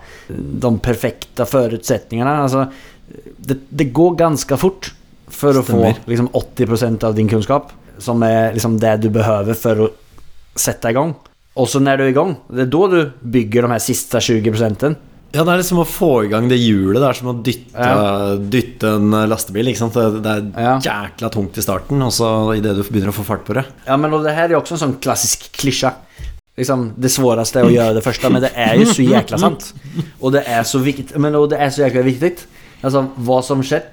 Speaker 3: de perfekta förutsättningarna. Alltså, det, det går ganska fort för att
Speaker 1: Stämmer.
Speaker 3: få liksom, 80% av din kunskap. Som är liksom det du behöver för att sätta igång. Och så när du är igång, det är då du bygger de här sista 20 procenten.
Speaker 1: Ja, det er liksom å få i gang det hjulet. Det er som å dytte,
Speaker 3: Ja.
Speaker 1: dytte en lastebil. Ikke sant? Det, er
Speaker 3: Ja.
Speaker 1: jækla tungt i starten, og så idet du begynner å få fart på det
Speaker 3: Ja, men det det er jo også en sånn klassisk klisjé. Liksom, det svåraste er å gjøre det første, men det er jo så jækla sant. Og det er så viktigt. Men og det er så jækla viktig. Altså, hva som skjedde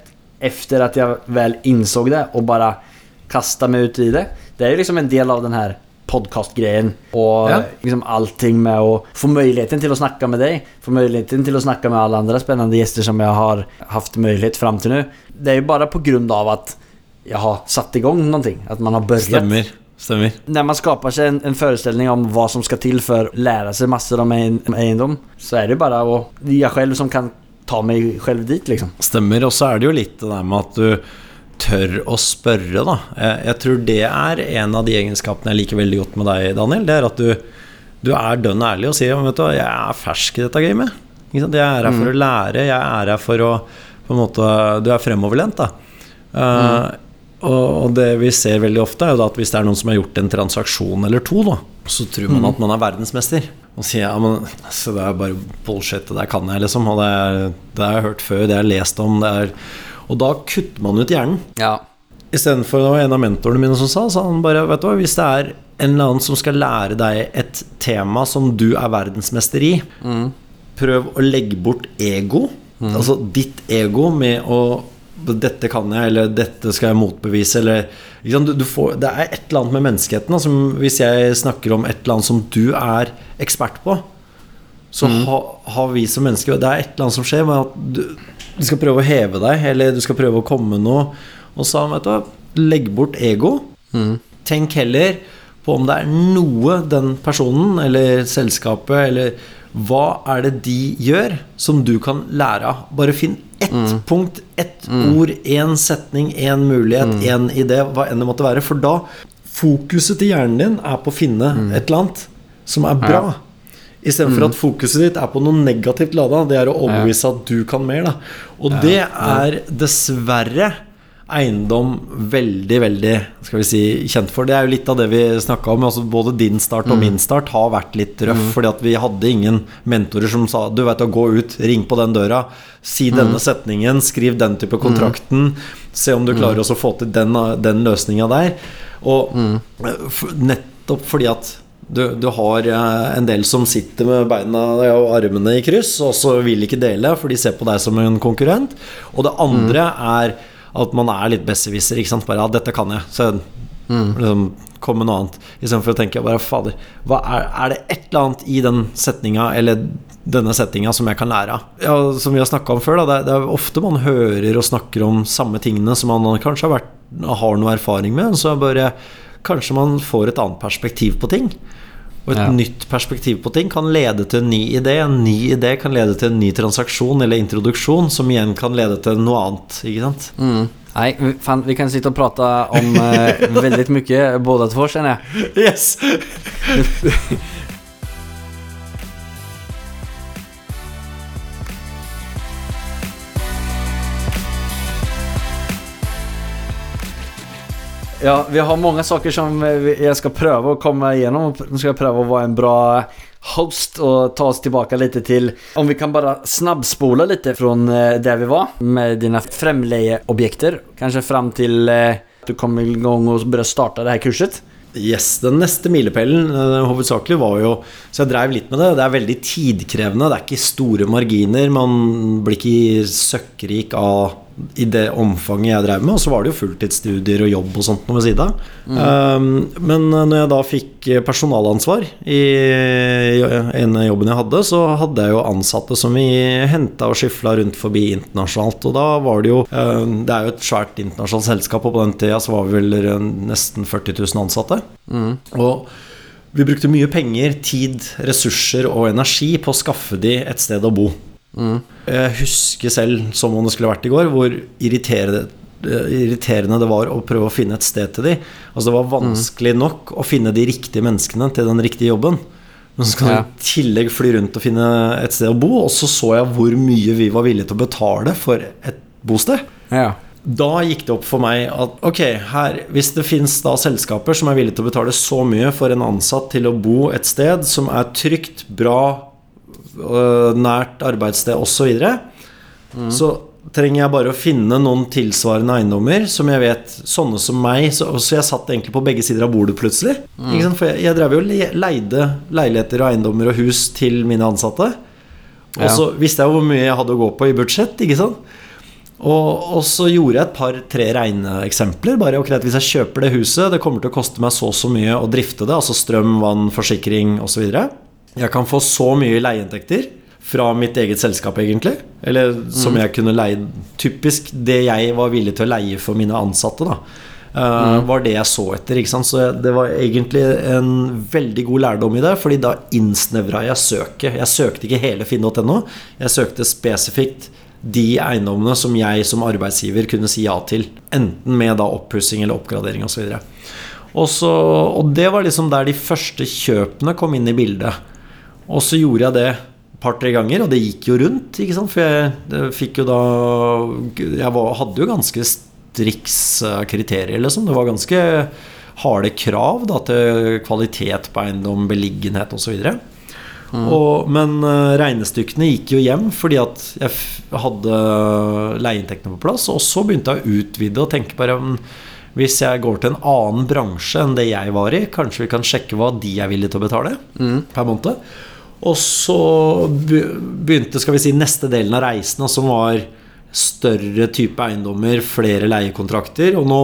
Speaker 3: efter at jeg vel innså det og bare kasta meg ut i det. Det er jo liksom en del av den här podcastgrejen og
Speaker 1: Ja.
Speaker 3: liksom allting med å få muligheten til å snakke med deg, Få muligheten til å snakke med alle andre spennende gjester som jeg har haft mulighet fram til nå. Det er jo bare på at av att jag har satt noen ting. At man har börjat.
Speaker 1: Stemmer. Stemmer.
Speaker 3: Når man skaper seg en, en forestilling om hva som skal til for å lære seg masse om en- egendom så er det jo bare det jeg selv som kan ta meg selv dit liksom.
Speaker 1: Stemmer. Og så er det jo litt det der med at du tør å spørre, da. Jeg, jeg tror det er en av de egenskapene jeg liker veldig godt med deg, Daniel. Det er at du, du er dønn ærlig og sier vet du, jeg er fersk i dette gamet. Jeg er her for å lære, jeg er her for å på en måte, Du er fremoverlent, da. Eh, og, og det vi ser veldig ofte, er jo da at hvis det er noen som har gjort en transaksjon eller to, da, så tror man at man er verdensmester. Og sier ja, men altså, det er bare bullshit, det der kan jeg, liksom. Og det, er, det har jeg hørt før, det har jeg lest om, det er Og da kutter man ut hjernen.
Speaker 3: Ja.
Speaker 1: Istedenfor det var en av mentorene mine som sa, sa han bare Vet du hva, hvis det er en eller annen som skal lære deg et tema som du er verdensmester i, prøv å legge bort ego. Altså ditt ego med å dette kan jeg, eller dette skal jeg motbevise, eller liksom. Du, du får, Det er et eller annet med menneskeheten. Altså, hvis jeg snakker om et eller annet som du er ekspert på, så ha, har vi som mennesker Det er et eller annet som skjer med at du, du skal prøve å heve deg, eller du skal prøve å komme med noe. Og så vet du legg bort ego. Tenk heller på om det er noe den personen eller selskapet eller hva er det de gjør som du kan lære av? Bare finn ett punkt, ett ord, én setning, én mulighet, én idé, hva enn det måtte være. For da fokuset til hjernen din er på å finne et eller annet som er bra. Istedenfor at fokuset ditt er på noe negativt lada. Det er å overbevise at du kan mer. Da. Og det er dessverre eiendom veldig, veldig skal vi si, kjent for. Det er jo litt av det vi snakka om. Altså både din start og min start har vært litt røff. Fordi at vi hadde ingen mentorer som sa Du vet å gå ut, ring på den døra, si denne setningen, skriv den type kontrakten, se om du klarer også å få til den, den løsninga der. Og f- nettopp fordi at du, du har eh, en del som sitter med beina og armene i kryss, og så vil ikke dele, for de ser på deg som en konkurrent. Og det andre er at man er litt besserwisser. Bare ja, 'dette kan jeg'. Så liksom, kom med noe annet. Istedenfor å tenke bare 'fader, er, er det et eller annet i den setninga eller denne settinga som jeg kan lære av?' Ja, som vi har snakka om før, da, det, er- det er ofte man hører og snakker om samme tingene som man kanskje har, vært, har noe erfaring med, så bare Kanskje man får et annet perspektiv på ting. Og et
Speaker 3: Ja.
Speaker 1: nytt perspektiv på ting kan lede til en ny idé. En ny idé kan lede til en ny transaksjon eller introduksjon, som igjen kan lede til noe annet. Ikke sant?
Speaker 3: Mm. Nei, vi- fan, vi kan sitte og prate om Veldig mye både til två känner jeg.
Speaker 1: Yes!
Speaker 3: Ja, vi har mange saker som jeg skal prøve å komme igjennom. Nå skal jeg prøve å være en bra host og ta oss tilbake litt til om vi kan bare snabbspole litt fra der vi var med dine fremleieobjekter, kanskje fram til eh, du kom gang og började starta det her kurset.
Speaker 1: Yes, Den neste milepælen eh, hovedsakelig var jo Så jeg dreiv litt med det. Det er veldig tidkrevende. Det er ikke store marginer. Man blir ikke søkkrik av i det omfanget jeg drev med. Og så var det jo fulltidsstudier og jobb og sånt noe ved sida Mm. Um, men når jeg da fikk personalansvar i en av jobben jeg hadde, så hadde jeg jo ansatte som vi henta og skifla rundt forbi internasjonalt. Og da var det jo um, Det er jo et svært internasjonalt selskap, og på den tida så var vi vel eh, nesten 40 000 ansatte. Og vi brukte mye penger, tid, ressurser og energi på å skaffe de et sted å bo. Jeg husker selv, som om det skulle vært i går, hvor irriterende, eh, irriterende det var å prøve å finne et sted til de. Altså Det var vanskelig nok å finne de riktige menneskene til den riktige jobben. Men så
Speaker 3: Ja.
Speaker 1: du i tillegg fly rundt og finne et sted å bo, og så så jeg hvor mye vi var villige til å betale for et bosted.
Speaker 3: Ja.
Speaker 1: Da gikk det opp for meg at ok, her, hvis det fins da selskaper som er villige til å betale så mye for en ansatt til å bo et sted som er trygt, bra, nært arbeidssted osv., så, videre, så trenger jeg bare å finne noen tilsvarende eiendommer som jeg vet Sånne som meg. Så, så jeg satt egentlig på begge sider av bordet plutselig. Sant? For jeg, jeg drev jo leide leiligheter og eiendommer og hus til mine ansatte. Og
Speaker 3: Ja.
Speaker 1: så visste jeg hvor mye jeg hadde å gå på i budsjett. Ikke sant? Og, og så gjorde jeg et par-tre regneeksempler. Bare ok, Hvis jeg kjøper det huset, det kommer til å koste meg så og så mye å drifte det. Altså strøm, vann, forsikring osv. Jeg kan få så mye leieinntekter fra mitt eget selskap, egentlig. Eller som jeg kunne leie Typisk det jeg var villig til å leie for mine ansatte, da. Mm. Var det jeg så etter. Ikke sant? Så jeg, det var egentlig en veldig god lærdom i det, Fordi da innsnevra jeg søket. Jeg søkte ikke hele finn.no. Jeg søkte spesifikt de eiendommene som jeg som arbeidsgiver kunne si ja til. Enten med da oppussing eller oppgradering osv. Og, så, og det var liksom der de første kjøpene kom inn i bildet. Og så gjorde jeg det et par-tre ganger, og det gikk jo rundt. Ikke sant? For jeg fikk jo da Jeg var, hadde jo ganske striks eh, kriterier, liksom. Det var ganske harde krav da, til kvalitet på eiendom, beliggenhet osv. Og, men eh, regnestykkene gikk jo hjem fordi at jeg hadde leieinntektene på plass. Og så begynte jeg å utvide og tenke bare mm, hvis jeg går til en annen bransje enn det jeg var i, kanskje vi kan sjekke hva de er villige til å betale per måned. Og så begynte skal vi si, neste delen av reisen, som var større type eiendommer, flere leiekontrakter. Og nå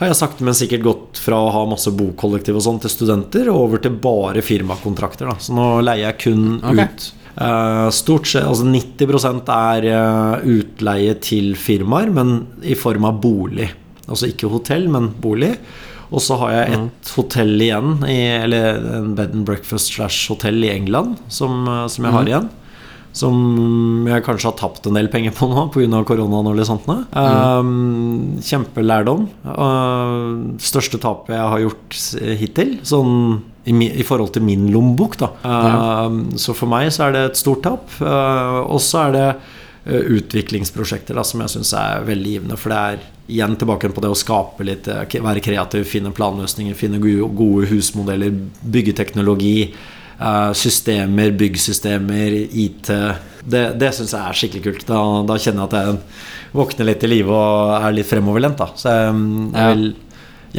Speaker 1: har jeg sakte, men sikkert gått fra å ha masse bokollektiv og sånn til studenter, og over til bare firmakontrakter. Da. Så nå leier jeg kun
Speaker 3: okay.
Speaker 1: ut. Eh, stort sett, altså 90 er eh, utleie til firmaer, men i form av bolig. Altså ikke hotell, men bolig. Og så har jeg et hotell igjen, i, eller en bed and breakfast slash hotell i England, som, som jeg har igjen. Som jeg kanskje har tapt en del penger på nå pga. koronaen og litt sånt. mm. Um, kjempelærdom. Uh, største tapet jeg har gjort hittil, sånn i, i forhold til min lommebok, da. Um, så for meg så er det et stort tap. Uh, og så er det uh, utviklingsprosjekter da, som jeg syns er veldig givende. For det er igjen tilbake på det å skape litt, uh, være kreativ, finne planløsninger, finne gode, gode husmodeller, bygge teknologi. eh, systemer, byggsystemer, IT. Det, det syns jeg er skikkelig kult. Da, da kjenner jeg at jeg våkner litt i live og er litt fremoverlent. Da. Så jeg, mm, jeg vil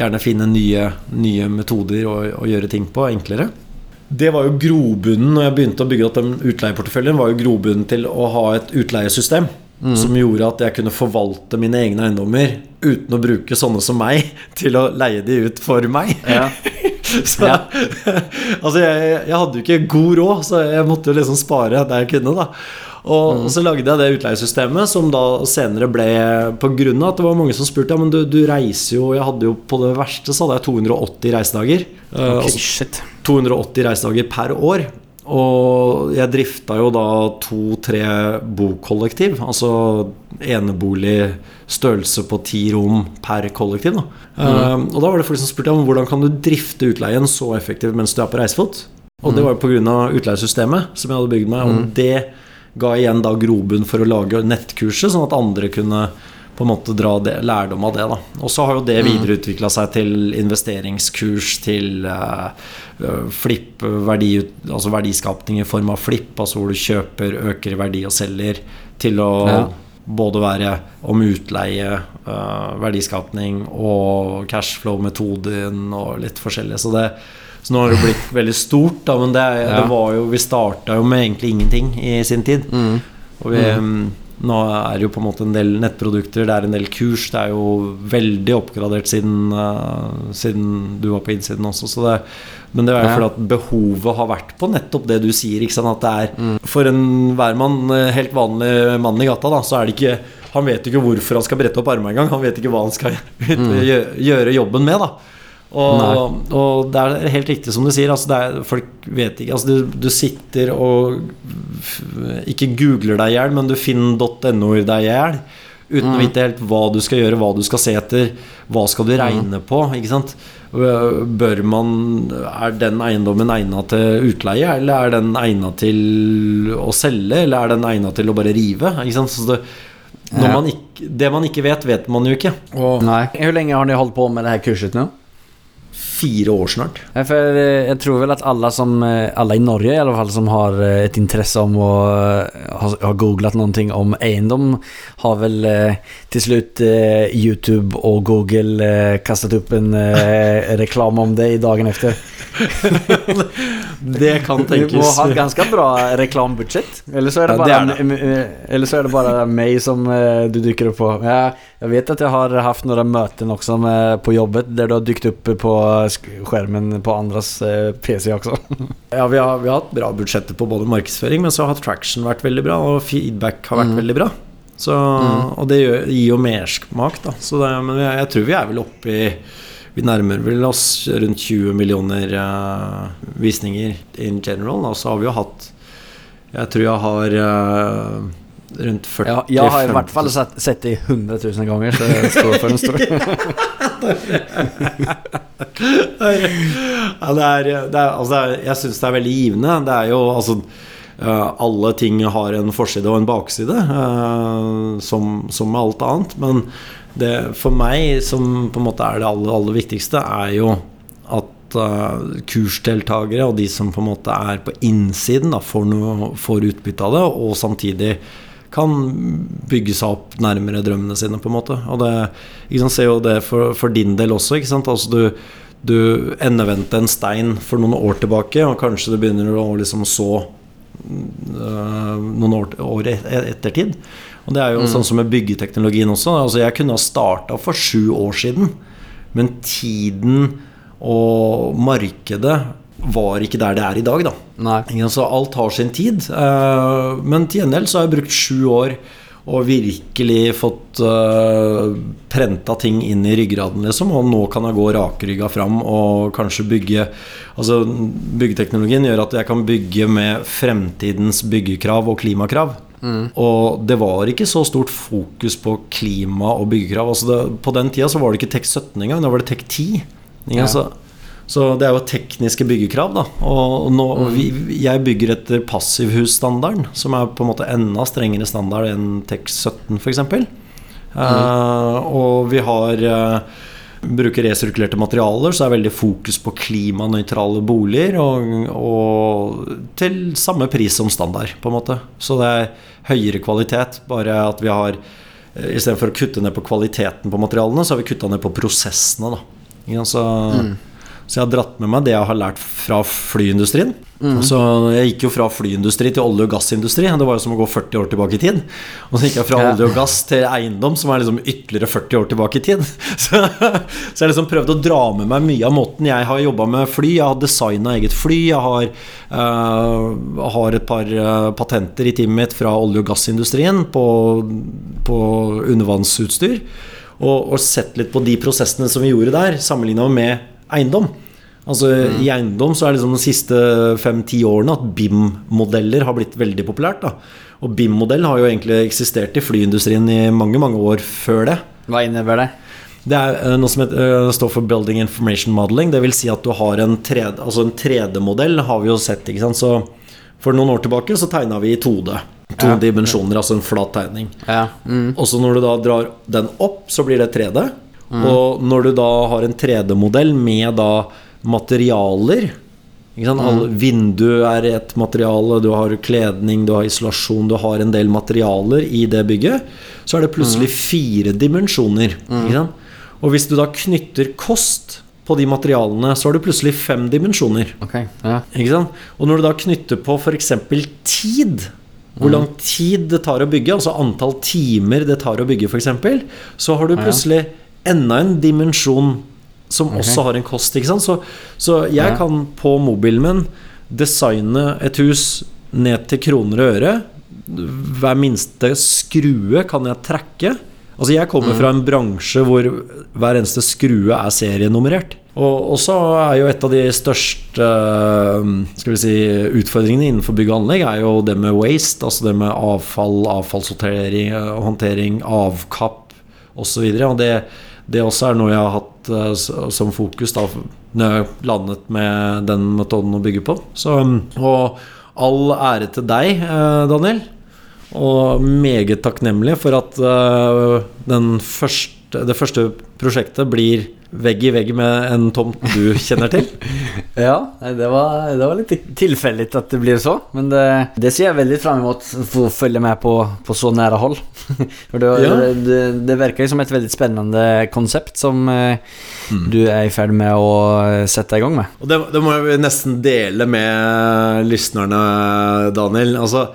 Speaker 1: gjerne finne nye, nye metoder å, å gjøre ting på enklere. Det var jo grobunnen når jeg begynte å bygge opp den utleieporteføljen, var jo grobunnen til å ha et utleiesystem. Som gjorde at jeg kunne forvalte mine egne eiendommer uten å bruke sånne som meg til å leie de ut for meg.
Speaker 3: Ja.
Speaker 1: Så, altså jeg, jeg hadde jo ikke god råd, så jeg måtte jo liksom spare der jeg kunne. da Og så lagde jeg det utleiesystemet, som da senere ble av at det var mange som spurte Ja, men du, du reiser jo Jeg hadde jo på det verste så hadde jeg 280 reisedager. Okay,
Speaker 3: Ok,
Speaker 1: altså
Speaker 3: shit.
Speaker 1: 280 reisedager per år. Og jeg drifta jo da to-tre bokollektiv. Altså enebolig, størrelse på ti rom per kollektiv. Da. Eh, og da var det folk som spurte om hvordan kan du drifte utleien så effektivt mens du er på reisefot. Og det var jo pga. utleiesystemet som jeg hadde bygd meg. Og det ga igjen da grobunn for å lage nettkurset, sånn at andre kunne på en måte dra det, lærdom av det. da Og så har jo det videreutvikla seg til investeringskurs, til uh, flipp, verdi, altså verdiskapning i form av flipp, altså hvor du kjøper, øker i verdi og selger, til å
Speaker 3: Ja.
Speaker 1: både være om utleie, uh, verdiskapning og cashflow-metoden og litt forskjellig. Så, det, så nå har det blitt veldig stort, da, men det,
Speaker 3: Ja.
Speaker 1: det var jo Vi starta jo med egentlig ingenting i sin tid.
Speaker 3: Mm.
Speaker 1: Og vi, mm, nå er det jo på en måte en del nettprodukter, det er en del kurs. Det er jo veldig oppgradert siden, uh, siden du var på innsiden også. Så det, men det er jo fordi at behovet har vært på nettopp det du sier. At det er For en hvermann, eh, helt vanlig mann i gata, da, så er det ikke Han vet ikke hvorfor han skal brette opp armene engang. Han vet ikke hva han skal gjø- gjøre jobben med. da og, og det er helt riktig som du sier. Altså det er, folk vet ikke altså du, du sitter og ikke googler deg i hjel, men du finner .no-er deg i hjel. Uten å vite helt hva du skal gjøre, hva du skal se etter, hva skal du regne på. Ikke sant? Bør man Er den eiendommen egna til utleie, eller er den egna til å selge, eller er den egna til å bare rive? Ikke sant? Så det, når man ikke, det man ikke vet, vet man jo ikke. Og
Speaker 3: Nej. Hur länge har ni holdt på med det her kurset nu?
Speaker 1: Fire år snart.
Speaker 3: Ja, for jeg tror vel at alle, som, alle i Norge i alle fall som har et interesse om å eh, ha, googlet noe om eiendom har vel til slutt eh, Youtube og Google kastet opp en reklame om det i dagen efter.
Speaker 1: Det kan tenkes.
Speaker 3: Du må ha et ganske bra reklamebudsjett. Eller så er det
Speaker 1: Ja,
Speaker 3: m- m- eller så er det bare meg som eh, du dukker opp på. Jeg, jag vet at jeg har haft noen møter også med, på jobbet der du har dykt opp på sk- skärmen på andras eh, PC også.
Speaker 1: Ja, vi har, vi har hatt bra budsjetter på både markedsføring, men så har traction vært veldig bra, og feedback har vært veldig bra. Så, Og det gir jo mersmak, da. Så det, men jeg, tror vi er vel oppe i Vi nærmer vel oss rundt 20 millioner eh, visninger in general. Og så har vi jo hatt Jeg tror jeg har eh, rundt 40
Speaker 3: Ja, Jeg har i hvert fall sett, sett det hundratusen gånger så det står for en stor.
Speaker 1: Ja, det er, det er, altså, jeg syns det er veldig givende. Det er jo altså eh, Alle ting har en forside og en bakside, eh, som, som med alt annet. Men det, for meg, som på en måte er det aller, aller viktigste, er jo at uh, kursdeltakere og de som på en måte er på innsiden, da, får, noe, får utbytte av det, og samtidig kan bygge seg opp nærmere drømmene sine, på en måte. Og det, ikke sant, ser jo det for, for din del også, ikke sant. Altså du, du endevendte en stein for noen år tilbake, og kanskje det begynner å liksom så øh, noen år, år et, ettertid. Og det er jo sånn som med byggeteknologien også. Altså jeg kunne ha starta for sju år siden, men tiden og markedet var ikke der det er i dag, da. Så alt har sin tid. eh, Men til gjengjeld så har jeg brukt sju år og virkelig fått uh, prenta ting inn i ryggraden, liksom. Og nå kan jeg gå rakrygga fram og kanskje bygge Altså, byggeteknologien gjør at jeg kan bygge med fremtidens byggekrav og klimakrav. Og det var ikke så stort fokus på klima og byggekrav. Altså det, på den tida så var det ikke TEK 17 engang, da var det TEK 10. Ja. sant? Så, det er jo tekniske byggekrav, da. Og nå, vi, jeg bygger etter passivhusstandarden, som er på en måte enda strengere standard enn TEK 17 f.eks. Uh, og vi har uh, bruker resirkulerte materialer, så er det veldig fokus på klimanøytrale boliger. Og, og til samme pris som standard, på en måte. Så det er høyere kvalitet, bare at vi har eh, Istedenfor å kutte ned på kvaliteten på materialene, så har vi kutta ned på prosessene. Da. Så, sant? Så, jeg har dratt med meg det jeg har lært fra flyindustrien. Så jeg gikk jo fra flyindustri til olje- og gassindustri. Det var jo som å gå 40 år tilbake i tid. Og så gikk jeg fra
Speaker 3: Ja.
Speaker 1: olje og gass til eiendom, som er liksom ytterligere 40 år tilbake i tid. Så, så jeg liksom prøvde å dra med meg mye av måten jeg har jobba med fly. Jeg har designa eget fly. Jeg har, uh, har et par uh, patenter i teamet mitt fra olje- og gassindustrien på, på undervannsutstyr. Og, og sett litt på de prosessene som vi gjorde der, sammenligna med eiendom. Altså I eiendom så er det liksom de siste fem-ti årene at BIM-modeller har blitt veldig populært. da Og BIM-modell har jo egentlig eksistert i flyindustrien i mange mange år før det.
Speaker 3: Hva innebærer det?
Speaker 1: Det er eh, noe som heter, eh, står for Building Information Modeling. Det vil si at du har en 3D altså en 3D-modell, har vi jo sett. ikke sant Så For noen år tilbake så tegna vi i 2D. To
Speaker 3: Ja.
Speaker 1: dimensjoner, altså en flat tegning.
Speaker 3: Ja. Mm.
Speaker 1: Og så når du da drar den opp, så blir det 3D. Og når du da har en 3D-modell med da materialer? Alle, Vindu er et materiale, du har kledning, du har isolasjon, du har en del materialer i det bygget. Så er det plutselig fire dimensjoner. Sant? Og hvis du da knytter kost på de materialene, så har du plutselig fem dimensjoner.
Speaker 3: Okay. Ja.
Speaker 1: Og når du da knytter på f.eks. tid, hvor lang tid det tar å bygge, altså antall timer det tar å bygge f.eks., så har du plutselig enda en dimensjon som også har en kost. Så, så jeg
Speaker 3: Ja.
Speaker 1: kan på mobilen min designe et hus ned til kroner og øre. Hver minste skrue kan jeg trekke. Altså Jeg kommer fra en bransje hvor hver eneste skrue er serienummerert. Og så er jo et av de største skal vi si, utfordringene innenfor bygg og anlegg er jo det med waste, altså det med avfall, avfallshåndtering, håndtering, avkapp osv. Og, og det, det også er noe jeg har hatt uh, som fokus da når jeg landet med den metoden å bygge på. Så, og all ære til deg, uh, Daniel. Og meget takknemlig for at uh, første, det første prosjektet blir vegg i vegg med en tomt du kjenner til?
Speaker 3: ja, det var, det var litt tilfeldig at det blir så. Men det, det ser jeg veldig fram mot å følge med på på så nære hold. For det, ja. det, det, virker som et veldig spennende konsept som eh, mm. du er i ferd med å sette i gang med.
Speaker 1: Og det, det må jeg nesten dele med lysnerne, Daniel. Altså,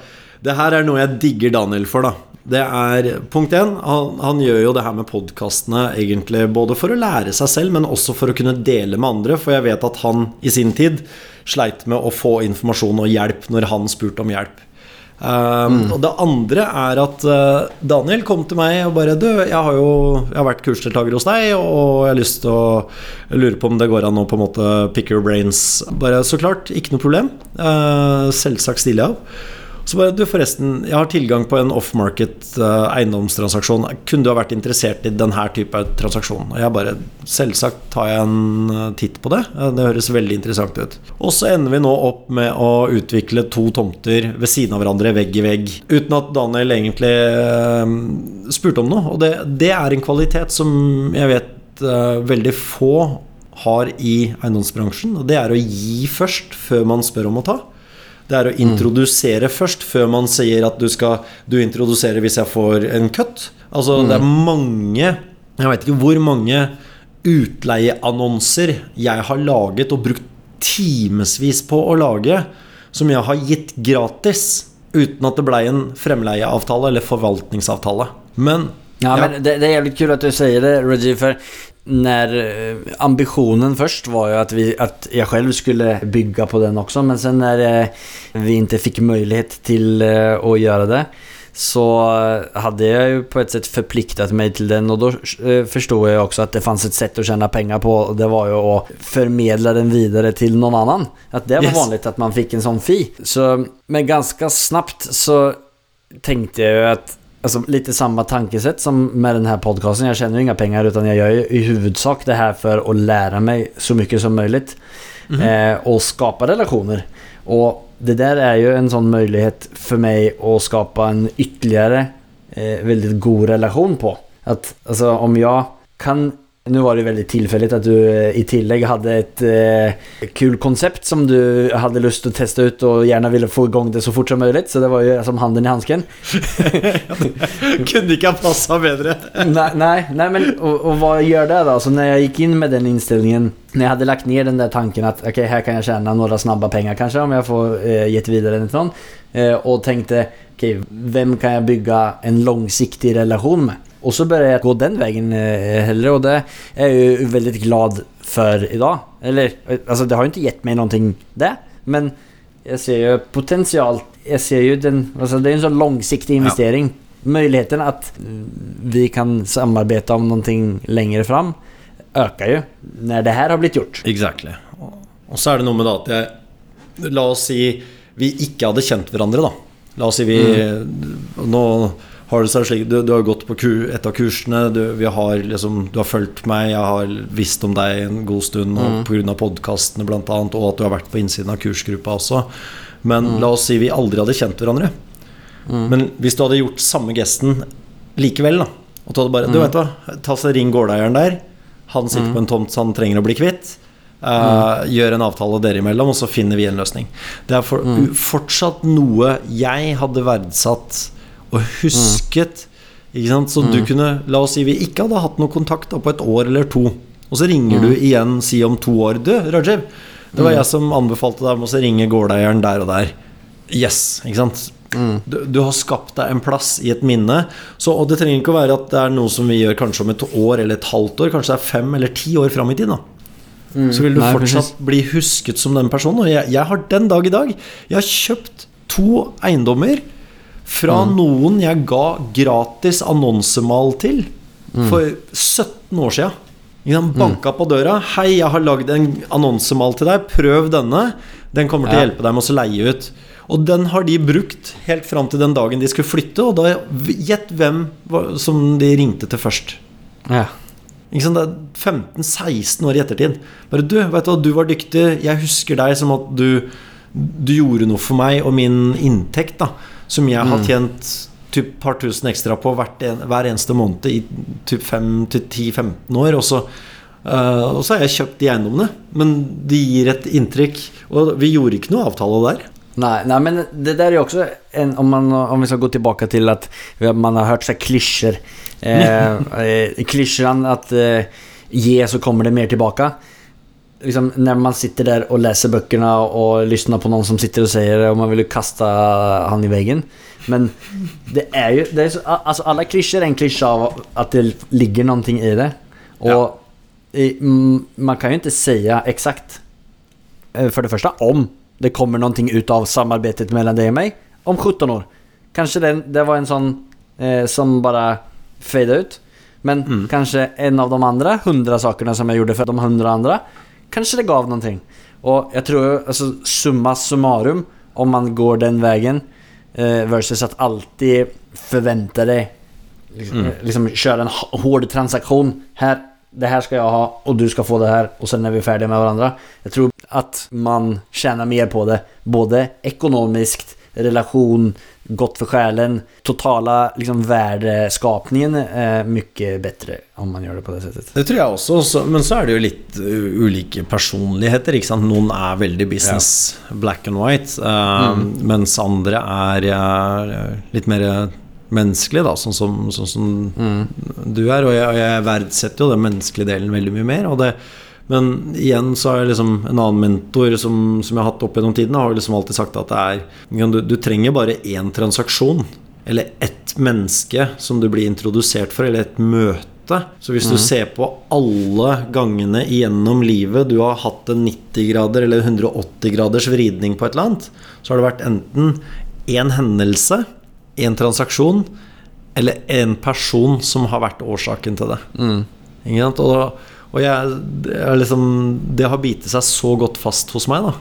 Speaker 1: det her er noe jeg digger Daniel for, da det er punkt én. Han, han, gjør jo det her med podkastene egentlig både for å lære seg selv, men også for å kunne dele med andre. For jeg vet at han i sin tid sleit med å få informasjon og hjelp når han spurte om hjelp. Um, mm. Og det andre er at uh, Daniel kom til meg og bare Du, jeg har jo jeg har vært kursdeltaker hos deg, og jeg har lyst til å lure på om det går an å på en måte pick your brains. Bare så klart, ikke noe problem. Uh, selvsagt stiller jeg opp. Så bare du, forresten, jeg har tilgang på en off-market uh, eiendomstransaksjon. Kunne du ha vært interessert i denne type transaksjon? Og jeg bare Selvsagt tar jeg en uh, titt på det. Uh, det høres veldig interessant ut. Og så ender vi nå opp med å utvikle to tomter ved siden av hverandre, vegg i vegg. Uten at Daniel egentlig spurte om noe. Og det, det, er en kvalitet som jeg vet veldig få har i eiendomsbransjen. Og det er å gi først, før man spør om å ta. Det er å introdusere mm. først, før man sier at du skal Du introduserer hvis jeg får en cut. Altså, mm. det er mange Jeg veit ikke hvor mange utleieannonser jeg har laget og brukt timevis på å lage, som jeg har gitt gratis, uten at det blei en fremleieavtale eller forvaltningsavtale. Men
Speaker 3: ja, ja. men det, det, er jævlig kult at du sier det, Reggie, for när eh, ambitionen först var ju att, vi, att jag själv skulle bygga på den också. Men sen när eh, vi inte fick möjlighet till eh, att göra det så hade jag ju på ett sätt förpliktat mig till den och då förstod jag också att det fanns ett sätt att tjäna pengar på och det var ju att förmedla den vidare till någon annan. Att det var yes. vanligt att man fick en sån fi. Så, men ganska snabbt så tänkte jag ju att Alltså lite samma tankesätt som med den här podcasten. Jag tjänar inga pengar utan jag gör i huvudsak det här för att lära mig så mycket som möjligt. Mm. Eh, och skapa relationer. Och det där är ju en sån möjlighet för mig att skapa en ytterligare eh, väldigt god relation på. Att alltså om jag kan nu var det väldigt tillfälligt att du eh, i tillägg hade ett eh, kul koncept som du hade lust att testa ut och gärna ville få igång det så fort som möjligt. Så det var ju som handen i handsken.
Speaker 1: Kunde inte ha passat bättre.
Speaker 3: nej, nej, nej, men och, och, vad gör det då? Så när jag gick in med den inställningen, när jag hade lagt ner den där tanken att okej, okay, här kan jag tjäna några snabba pengar kanske om jag får eh, gett vidare till någon. Eh, och tänkte, okej, okay, vem kan jag bygga en långsiktig relation med? Och så bør jeg gå den veien heller, og det er jeg jo veldig glad for i dag. Eller, altså, det har jo ikke gitt meg noen ting, det. Men jeg ser jo potensialt Jeg ser jo den, altså, det jo en sånn langsiktig investering. Ja. Muligheten at vi kan samarbeide om noe lenger fram øker jo når det her har blitt gjort.
Speaker 1: Exactly. Og så er det noe med det at jeg La oss si vi ikke hadde kjent hverandre, da. La oss si vi mm. Nå har det seg slik Du, du har gått på et av kursene, du, har liksom, du, har fulgt meg, jeg har visst om deg en god stund mm. pga. podkastene bl.a., og at du har vært på innsiden av kursgruppa også. Men mm. la oss si vi aldri hadde kjent hverandre. Mm. Men hvis du hadde gjort samme gesten likevel, da, og du hadde bare Du mm. vet hva, ta så ring gårdeieren der. Han sitter mm. på en tomt så han trenger å bli kvitt. Uh, gjør en avtale dere imellom, og så finner vi en løsning. Det er for, fortsatt noe jeg hadde verdsatt og husket. Ikke sant? Så mm. du kunne La oss si vi ikke hadde hatt noe kontakt på et år eller to. Og så ringer mm. du igjen, si om to år. Du, Rajiv, det var mm. jeg som anbefalte deg om å ringe gårdeieren der og der. Yes, ikke sant? Mm. Du, du, har skapt deg en plass i et minne. Så, og det trenger ikke å være at det er noe som vi gjør kanskje om et år eller et halvt år. Kanskje det er fem eller ti år fram i tid. mm. Så vil du Nei, fortsatt precis. bli husket som den personen. Og jeg, jeg har den dag i dag Jeg har kjøpt to eiendommer fra mm. noen jeg ga gratis annonsemal til for 17 år sia. Han? Banka på døra. 'Hei, jeg har lagd en annonsemal til deg. Prøv denne. Den kommer til å hjelpe deg med å leie ut.' Og den har de brukt helt fram til den dagen de skulle flytte, og da gjett hvem som de ringte til først.
Speaker 3: Ja.
Speaker 1: Ikke sant? Det er 15-16 år i ettertid. Bare du, vet du hva, du var dyktig. Jeg husker deg som at du, du gjorde noe for meg og min inntekt, da. Som jeg har tjent typ par tusen ekstra på en, hver eneste måned i typ 5-10-15 år. Og så, uh, og så har jeg kjøpt de eiendommene. Men det gir et inntrykk. Og vi gjorde ikke noe avtale der.
Speaker 3: Nei, nei men det der er jo også en, om, man, om vi skal gå tilbake til at man har hørt seg klisjer klyschor. Eh, Klisjene at eh, gi, så kommer det mer tillbaka. Liksom, när man sitter där och läser böckerna och lyssnar på någon som sitter och säger det och man vill ju kasta han i väggen. Men det är ju, det är så, alltså alla klyschor är en klyscha av att det ligger någonting i det. Och
Speaker 1: Ja.
Speaker 3: i, mm, man kan ju inte säga exakt For för det första om det kommer någonting ut av samarbetet mellan dig och mig om 17 år. Kanske det, det var en sån eh, som bara fade ut. Men kanske en av de andra hundra sakerna som jag gjorde för de hundra andra kanske det gav någonting. Og jag tror alltså summa summarum om man går den vägen eh, versus att alltid förvänta dig liksom, mm. liksom köra en hård transaktion. Här, det här ska jag ha och du ska få det här och sen är vi färdiga med varandra. Jag tror att man tjänar mer på det. Både ekonomiskt, relation, gott för själen. Totala liksom, värdeskapningen är mycket bättre om man gör det på det sättet.
Speaker 1: Det tror jeg også, men så er det jo litt ulike personligheter. Ikke sant? Noen er veldig business, black and white, uh, mens andre er uh, litt mer menneskelig, da, sånn som, sånn som du er. Og jeg, og jeg verdsetter jo den menneskelige delen veldig mye mer. Og det, men igjen så er liksom en annen mentor som, som jeg har hatt opp gjennom tiden, har liksom alltid sagt at det er du, du trenger bare én transaksjon. Eller ett menneske som du blir introdusert for, eller et møte. Så hvis du ser på alle gangene gjennom livet du har hatt en 90 grader eller 180 graders vridning på et eller annet, så har det vært enten én hendelse, én transaksjon, eller en person som har vært årsaken til det. Sant? Og, og jeg, er liksom, det har bitt seg så godt fast hos meg, da.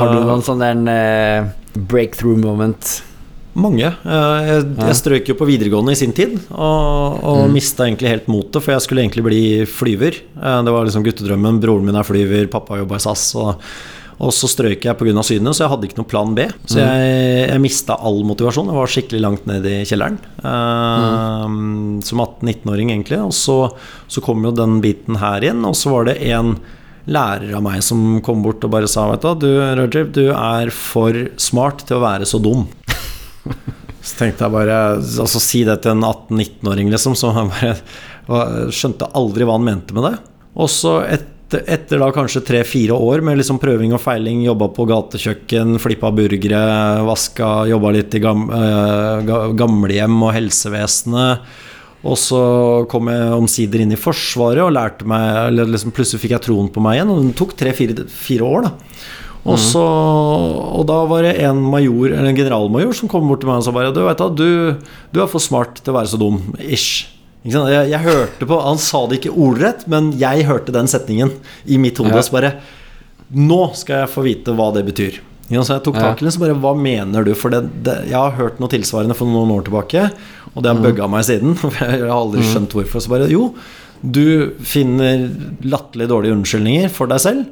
Speaker 3: Har du noen sånn eh, breakthrough moment?
Speaker 1: Mange. Eh, Jeg, jeg strøk jo på videregående i sin tid, og, og
Speaker 3: Mm.
Speaker 1: mista egentlig helt motet, for jeg skulle egentlig bli flyver. Det var liksom guttedrømmen. Broren min er flyver, pappa jobba i SAS. Og, og så strøk jeg pga. synet, så jeg hadde ikke noe plan B. Så
Speaker 3: Mm.
Speaker 1: jeg, jeg mista all motivasjon. Jeg var skikkelig langt ned i kjelleren. Uh,
Speaker 3: Mm.
Speaker 1: Som 18-19-åring, egentlig. Og så, så kom jo den biten her inn, og så var det en lærer av meg som kom bort og bare sa Vet du, Rajib, du er for smart til å være så dum. Så tenkte jeg bare Altså si det til en 18-19-åring, liksom, Så han bare skjønte aldri hva han mente med det. Og så etter, etter da kanskje tre-fire år med liksom prøving og feiling, jobba på gatekjøkken, flippa burgere, vaska, jobba litt i gam, eh, gamlehjem og helsevesenet. Og så kom jeg omsider inn i Forsvaret og lærte meg eller liksom Plutselig fikk jeg troen på meg igjen, og det tok tre-fire år, da. Og, så, og da var det en major, eller en generalmajor som kom bort til meg og sa bare Du vet da, du, du er for smart til å være så dum. Ish. Jeg, jeg hørte på Han sa det ikke ordrett, men jeg hørte den setningen i mitt hode.
Speaker 3: Ja.
Speaker 1: Så bare Nå skal jeg få vite hva det betyr. Så jeg tok tak i det, så bare Hva mener du? For det, det, jeg har hørt noe tilsvarende for noen år tilbake, og det har bugga meg siden. For jeg har aldri skjønt hvorfor. Så bare Jo, du finner latterlig dårlige unnskyldninger for deg selv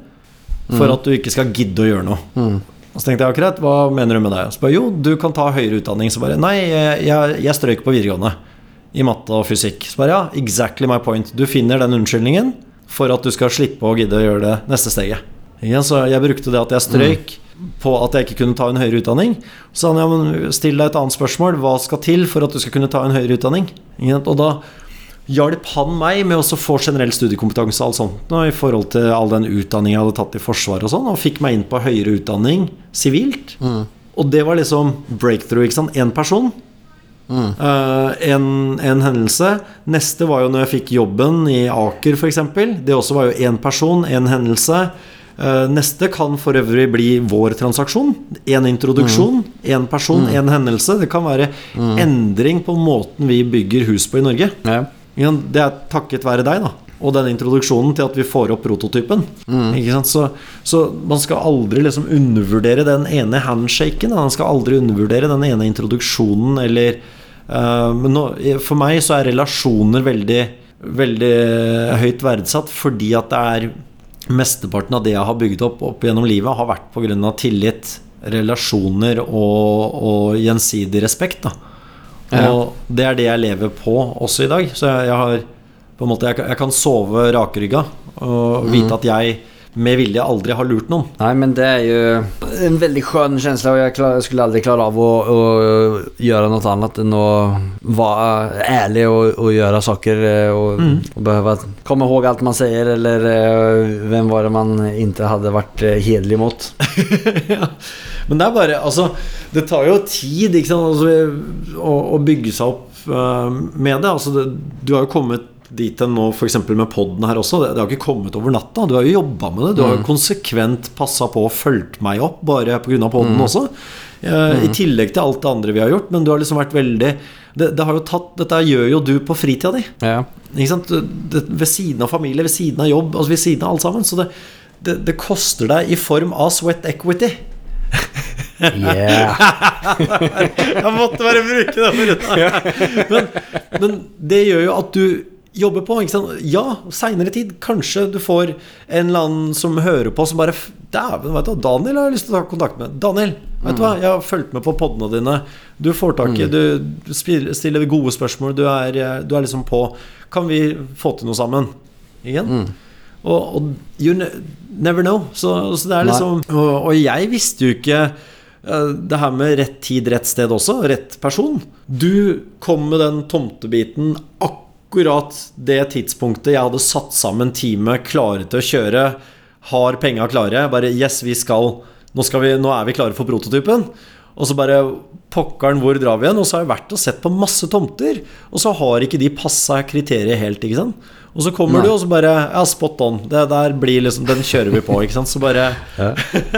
Speaker 1: for at du ikke skal gidde å gjøre noe. Og så tenkte jeg akkurat, hva mener du med det? Så bare, jo, du kan ta høyere utdanning. Så bare, nei, jeg, jeg, jeg strøyk på videregående i matte og fysikk. Så bare, ja, exactly my point. Du finner den unnskyldningen for at du skal slippe å gidde å gjøre det neste steget. Så jeg brukte det at jeg strøk på at jeg ikke kunne ta en høyere utdanning. Så han, ja, men still deg et annet spørsmål. Hva skal til for at du skal kunne ta en høyere utdanning? Og da hjalp han meg med å få generell studiekompetanse og alt sånt nå, i forhold til all den utdanningen jeg hadde tatt i Forsvaret og sånn, og fikk meg inn på høyere utdanning sivilt. Og det var liksom breakthrough. ikke sant? Én person. Eh, en, en hendelse. Neste var jo når jeg fikk jobben i Aker, f.eks. Det også var jo én person, én hendelse. Uh, neste kan for øvrig bli vår transaksjon. Én introduksjon, én person, én hendelse. Det kan være endring på måten vi bygger hus på i Norge.
Speaker 3: Ja.
Speaker 1: Det er takket være deg, da. og den introduksjonen til at vi får opp prototypen. Sant? Så, så man skal aldri liksom undervurdere den ene handshaken. Man skal aldri undervurdere den ene introduksjonen eller Men nå, for meg så er relasjoner veldig, veldig høyt verdsatt fordi at det er Mesteparten av det jeg har bygd opp opp gjennom livet, har vært pga. tillit, relasjoner og, og gjensidig respekt.
Speaker 3: Ja.
Speaker 1: Og det er det jeg lever på også i dag. Så jeg, jeg har på en måte, jeg, kan- jeg kan sove rakrygga og vite at jeg med vilje aldri har lurt noen.
Speaker 3: Nei, men det er jo en veldig skjønn følelse, og jeg, klar, skulle aldri klare av å, å, gjøre noe annet enn å være ærlig og, og gjøre saker og, och, och behöva komme ihåg alt man sier, eller hvem vem var det man inte hadde vært hederlig hedlig mot.
Speaker 1: ja. Men det er bare Altså, det tar jo tid ikke sant? Altså, å, å bygge seg opp uh, med det. Altså, det. Du har jo kommet dit enn nå, f.eks. med poden her også. Det, det har ikke kommet over natta. Du har jo jobba med det. Du har jo konsekvent passa på og fulgt meg opp bare pga. poden også. Eh, I tillegg til alt det andre vi har gjort. Men du har liksom vært veldig det, det tatt, Dette gjør jo du på fritida di.
Speaker 3: Ja.
Speaker 1: Det, ved siden av familie, ved siden av jobb, altså ved siden av alt sammen. Så det, det, det koster deg i form av sweat equity.
Speaker 3: Yeah.
Speaker 1: Jeg måtte bare bruke det ordet. Men, men det gjør jo at du jobber på. Ikke sant? Ja, seinere tid. Kanskje du får en eller annen som hører på, som bare Dæven, vet du Daniel har jeg lyst til å ta kontakt med. Daniel, vet du hva, jeg har fulgt med på podene dine. Du får tak i Du stiller gode spørsmål. Du er, du er liksom på. Kan vi få til noe sammen? Igjen? Og, og you never know. Så, så det er liksom og, og jeg visste jo ikke eh, det her med rett tid, rett sted også. Rett person. Du kom med den tomtebiten akkurat det tidspunktet jeg hadde satt sammen teamet klare til å kjøre. Har penga klare. Bare Yes, vi skal Nå, skal vi, nå er vi klare for prototypen. Og så bare Pokkeren, hvor drar vi igjen? Og så har jeg vært og sett på masse tomter, og så har ikke de passa kriteriet helt, ikke sant. Og så kommer
Speaker 3: Nei.
Speaker 1: du, og så bare Ja, spot on. Det der blir liksom Den kjører vi på, ikke sant. Så bare
Speaker 3: Ja.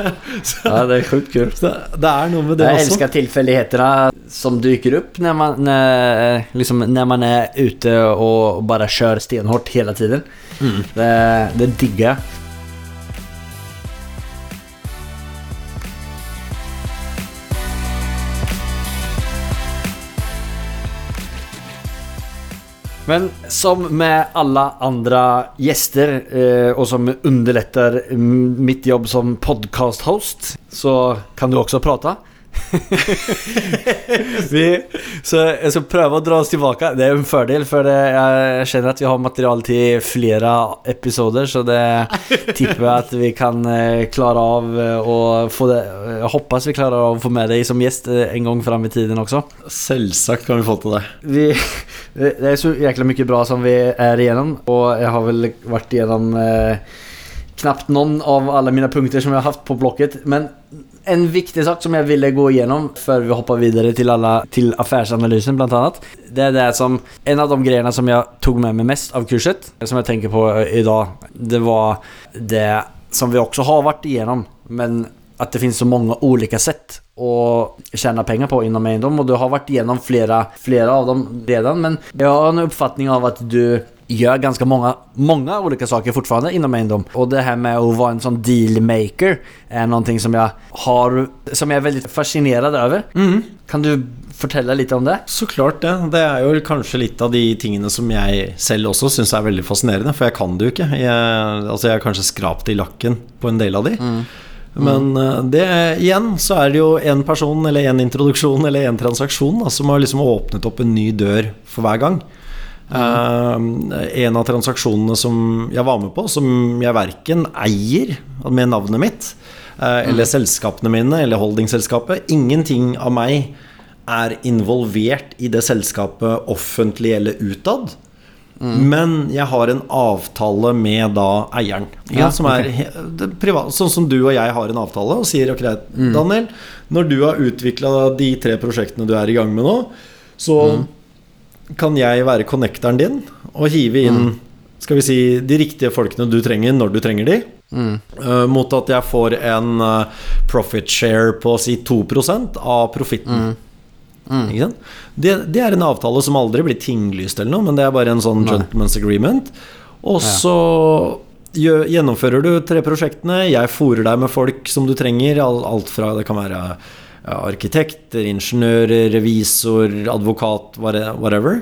Speaker 3: ja, det er sjukt kul.
Speaker 1: Det, Det er noe med det
Speaker 3: Jeg
Speaker 1: også.
Speaker 3: elsker tillfälligheterna som dyker opp når man, når, liksom, når man er ute og bare kjører stenhårt hele tiden. Det, det digger jag. Men som med alla andra gäster eh, och som underlättar mm, mitt jobb som podcasthost så kan du också prata. vi, så jeg skal prøve å dra oss tilbake. Det är en fordel, for det, jag at att vi har materiale til flere episoder så det tipper jeg at vi kan klare av å få det. Jeg hoppas vi klarer av att få med deg som gäst eh, en gang fram i tiden også.
Speaker 1: Selvsagt kan vi få til det.
Speaker 3: Vi, det er så jækla mye bra som vi er igjennom, og jeg har vel vært igjennom eh, knapt noen av alle mine punkter som jeg har haft på blokket. Men en viktig sak som jeg ville gå igjennom før vi hoppar videre til, alla til affærsanalysen, blant annet, Det er det som en av de greiene som jeg tog med meg mest av kurset som jeg tenker på i dag, Det var det som vi også har vært igjennom, men at det finnes så mange olika sett å tjene penger på innom eiendom, og du har vært igjennom flere, flere av dem redan men jeg har en oppfatning av at du gör ganska många, många olika saker fortfarande inom eiendom och det här med att vara en sån dealmaker är någonting som jag har, som jag är väldigt fascinerad över. Kan du fortelle litt om det?
Speaker 1: Så klart det. Det er jo kanskje litt av de tingene som jeg selv også syns er veldig fascinerende, for jeg kan det jo ikke. Jeg, altså jeg har kanskje skrapt i lakken på en del av de. Men eh, det igjen så er det jo én person eller én introduksjon eller én transaksjon da, som har liksom åpnet opp en ny dør for hver gang. Eh, en av transaksjonene som jeg var med på, som jeg verken eier med navnet mitt, uh, eller selskapene mine, eller holdingselskapet Ingenting av meg er involvert i det selskapet offentlig eller utad. Men jeg har en avtale med da eieren.
Speaker 3: Ja,
Speaker 1: som er okay. privat, sånn som du og jeg har en avtale og sier ok, Daniel, når du har utvikla de tre prosjektene du er i gang med nå, så kan jeg være connecteren din og hive inn skal vi si, de riktige folkene du trenger, når du trenger de. Eh, mot at jeg får en eh, profit share på si 2 av profitten. Ikke sant? Det, det er en avtale som aldri blir tinglyst eller noe, men det er bare en sånn gentleman's agreement. Og så ja. gjennomfører du tre prosjektene. Jeg fòrer deg med folk som du trenger. Alt fra det kan være arkitekter, ingeniører, revisor, advokat, whate- whatever.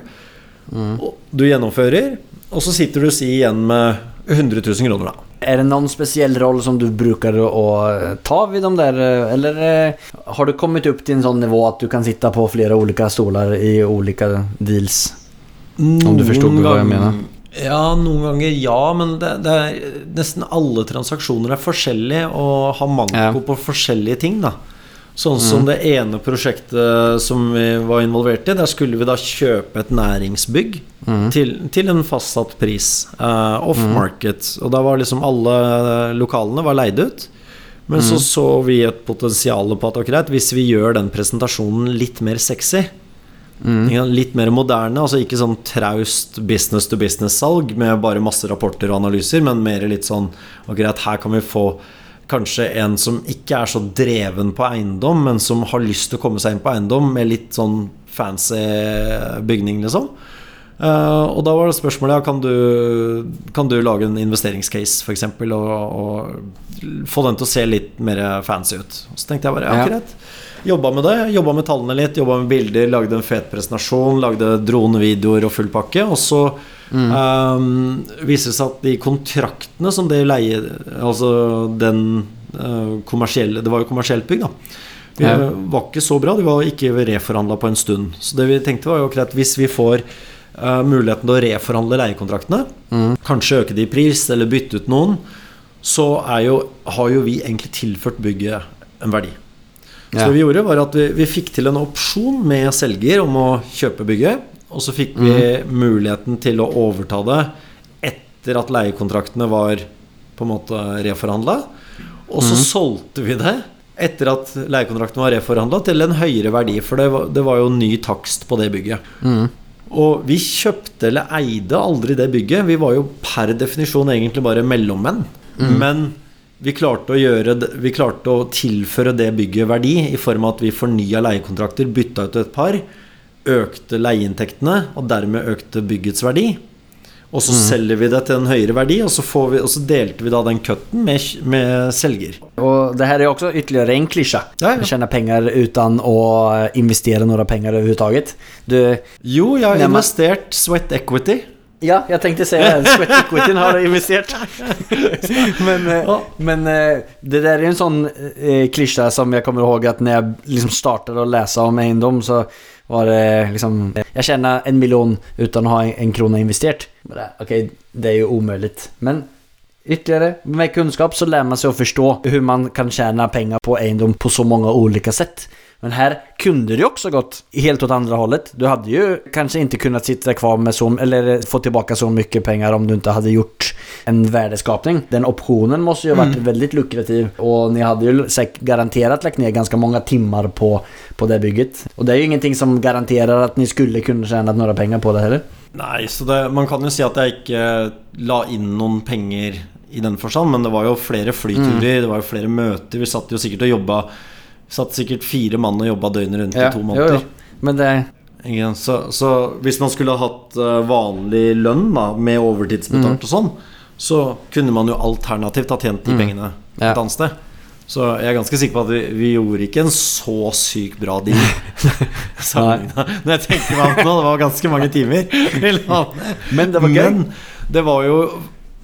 Speaker 1: Og Du gjennomfører, og så sitter du si igjen med 100 000 kroner, da.
Speaker 3: Er det noen spesiell rolle som du bruker å ta vid de där eh, eller eh, har du kommet opp til en sånn nivå at du kan sitte på flere ulike stoler i ulike deals? Om du forstod hva jeg mener.
Speaker 1: Ja, noen ganger ja, men det, det er, nesten alle transaksjoner er forskjellige og har manko
Speaker 3: Ja.
Speaker 1: på forskjellige ting. da Sånn som det ene prosjektet som vi var involvert i, der skulle vi da kjøpe et næringsbygg til, til en fastsatt pris. Uh, off market. Og da var liksom alle lokalene var leid ut. Men så så vi et potensial på at akkurat, hvis vi gjør den presentasjonen litt mer sexy, Mm. Litt mer moderne, altså ikke sånn traust business to business-salg med bare masse rapporter og analyser, men mer litt sånn Og greit, her kan vi få kanskje en som ikke er så dreven på eiendom, men som har lyst til å komme seg inn på eiendom med litt sånn fancy bygning, liksom. Uh, og da var det spørsmålet ja, kan du, kan du lage en investeringscase, f.eks., og, og få den til å se litt mer fancy ut. Og så tenkte jeg bare ja, greit. Jobba med det, jobba med tallene litt, jobba med bilder, lagde en fet presentasjon, lagde dronevideoer og full pakke. Og så um, viser seg at de kontraktene som det leie Altså den uh, kommersielle Det var jo kommersielt bygg, da. De
Speaker 3: Ja.
Speaker 1: var ikke så bra. De var ikke reforhandla på en stund. Så det vi tenkte var jo greit hvis vi får uh, muligheten til å reforhandle leiekontraktene, kanskje øke de i pris, eller bytte ut noen, så jo, har jo vi egentlig tilført bygget en verdi. Så
Speaker 3: Ja.
Speaker 1: det vi gjorde var at vi, vi fikk til en opsjon med selger om å kjøpe bygget. Og så fikk vi muligheten til å overta det etter at leiekontraktene var på en måte reforhandla. Og så solgte vi det etter at leiekontrakten var reforhandla, til en høyere verdi. For det var, det var jo ny takst på det bygget. Og vi kjøpte eller eide aldri det bygget. Vi var jo per definisjon egentlig bare mellommenn. Men vi klarte, å gjøre vi klarte å tilføre det bygget verdi i form av at vi fornya leiekontrakter, bytta ut et par, økte leieinntektene, og dermed økte byggets verdi. Og så selger vi det til en høyere verdi, og så, får vi, og så delte vi da den cutten med, med selger.
Speaker 3: Og det her er jo også ytterligere en klisjé.
Speaker 1: Ja, ja.
Speaker 3: Tjene penger uten å investere noen penger overhodet. Du,
Speaker 1: Jo, jeg har investert sweat equity.
Speaker 3: ja, jeg tenkte å säga Sweat equity har investert. men eh, men eh, det der er en sånn klisjé som jeg kommer ihåg at når jeg liksom starter å lese om eiendom, så var det liksom Jag tjänar en miljon utan att ha en, krona investerat. Bara, Okej, det är ju omöjligt. Men Ytterligare, med kunskap så lär man sig att förstå hur man kan tjäna pengar på eiendom på så många olika sätt. Men här kunde det jo också gått helt åt andra hållet. Du hade ju kanske inte kunnat sitta kvar med så, eller få tillbaka så mycket pengar om du inte hade gjort en värdeskapning. Den optionen måste ju ha varit väldigt lukrativ och ni hade ju säkert garanterat lagt ner ganska många timmar på, på det bygget. Och det är ju ingenting som garanterar att ni skulle kunna tjäna några pengar på det heller.
Speaker 1: Nei, så det, man kan jo si at jeg ikke la inn noen penger i den forstand, men det var jo flere flyturer, det var jo flere møter. Vi satt jo sikkert og jobba Satt sikkert fire mann og jobba døgnet rundt i to måneder.
Speaker 3: Men det...
Speaker 1: Så, så hvis man skulle ha hatt eh, vanlig lønn da, med overtidsbetalt og sånn, så kunne man jo alternativt ha tjent de pengene
Speaker 3: Ja.
Speaker 1: et annet sted. Så jeg er ganske sikker på at vi, vi gjorde ikke en så sykt bra deal. Når jeg tenker meg om nå, det var ganske mange timer.
Speaker 3: Men det var gøy.
Speaker 1: Men det var jo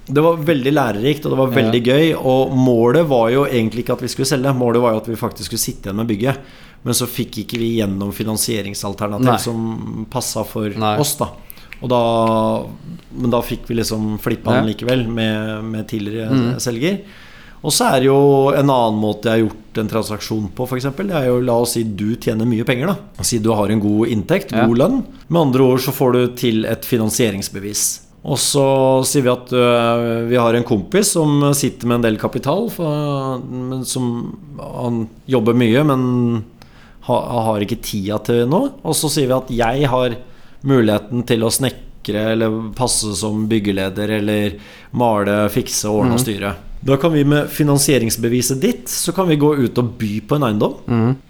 Speaker 1: det var veldig lærerikt og det var
Speaker 3: Ja.
Speaker 1: veldig gøy. Og målet var jo egentlig ikke at vi skulle selge, målet var jo at vi faktisk skulle sitte igjen med bygget. Men så fikk ikke vi gjennom finansieringsalternativ
Speaker 3: Nei.
Speaker 1: som passa for
Speaker 3: Nei.
Speaker 1: oss, da. Da Men da fikk vi liksom flippa den
Speaker 3: Mm.
Speaker 1: likevel med, med tidligere selger. Og så er det jo en annen måte jeg har gjort en transaksjon på, f.eks. Det er jo la oss si du tjener mye penger, da. Si du har en god inntekt,
Speaker 3: Ja.
Speaker 1: god lønn. Med andre ord så får du til et finansieringsbevis. Og så sier vi at uh, vi har en kompis som sitter med en del kapital, for, men som Han jobber mye, men ha, har ikke tida til noe. Og så sier vi at jeg har muligheten til å snekre eller passe som byggeleder eller male, fikse, ordne og styre. Da kan vi med finansieringsbeviset ditt Så kan vi gå ut og by på en eiendom.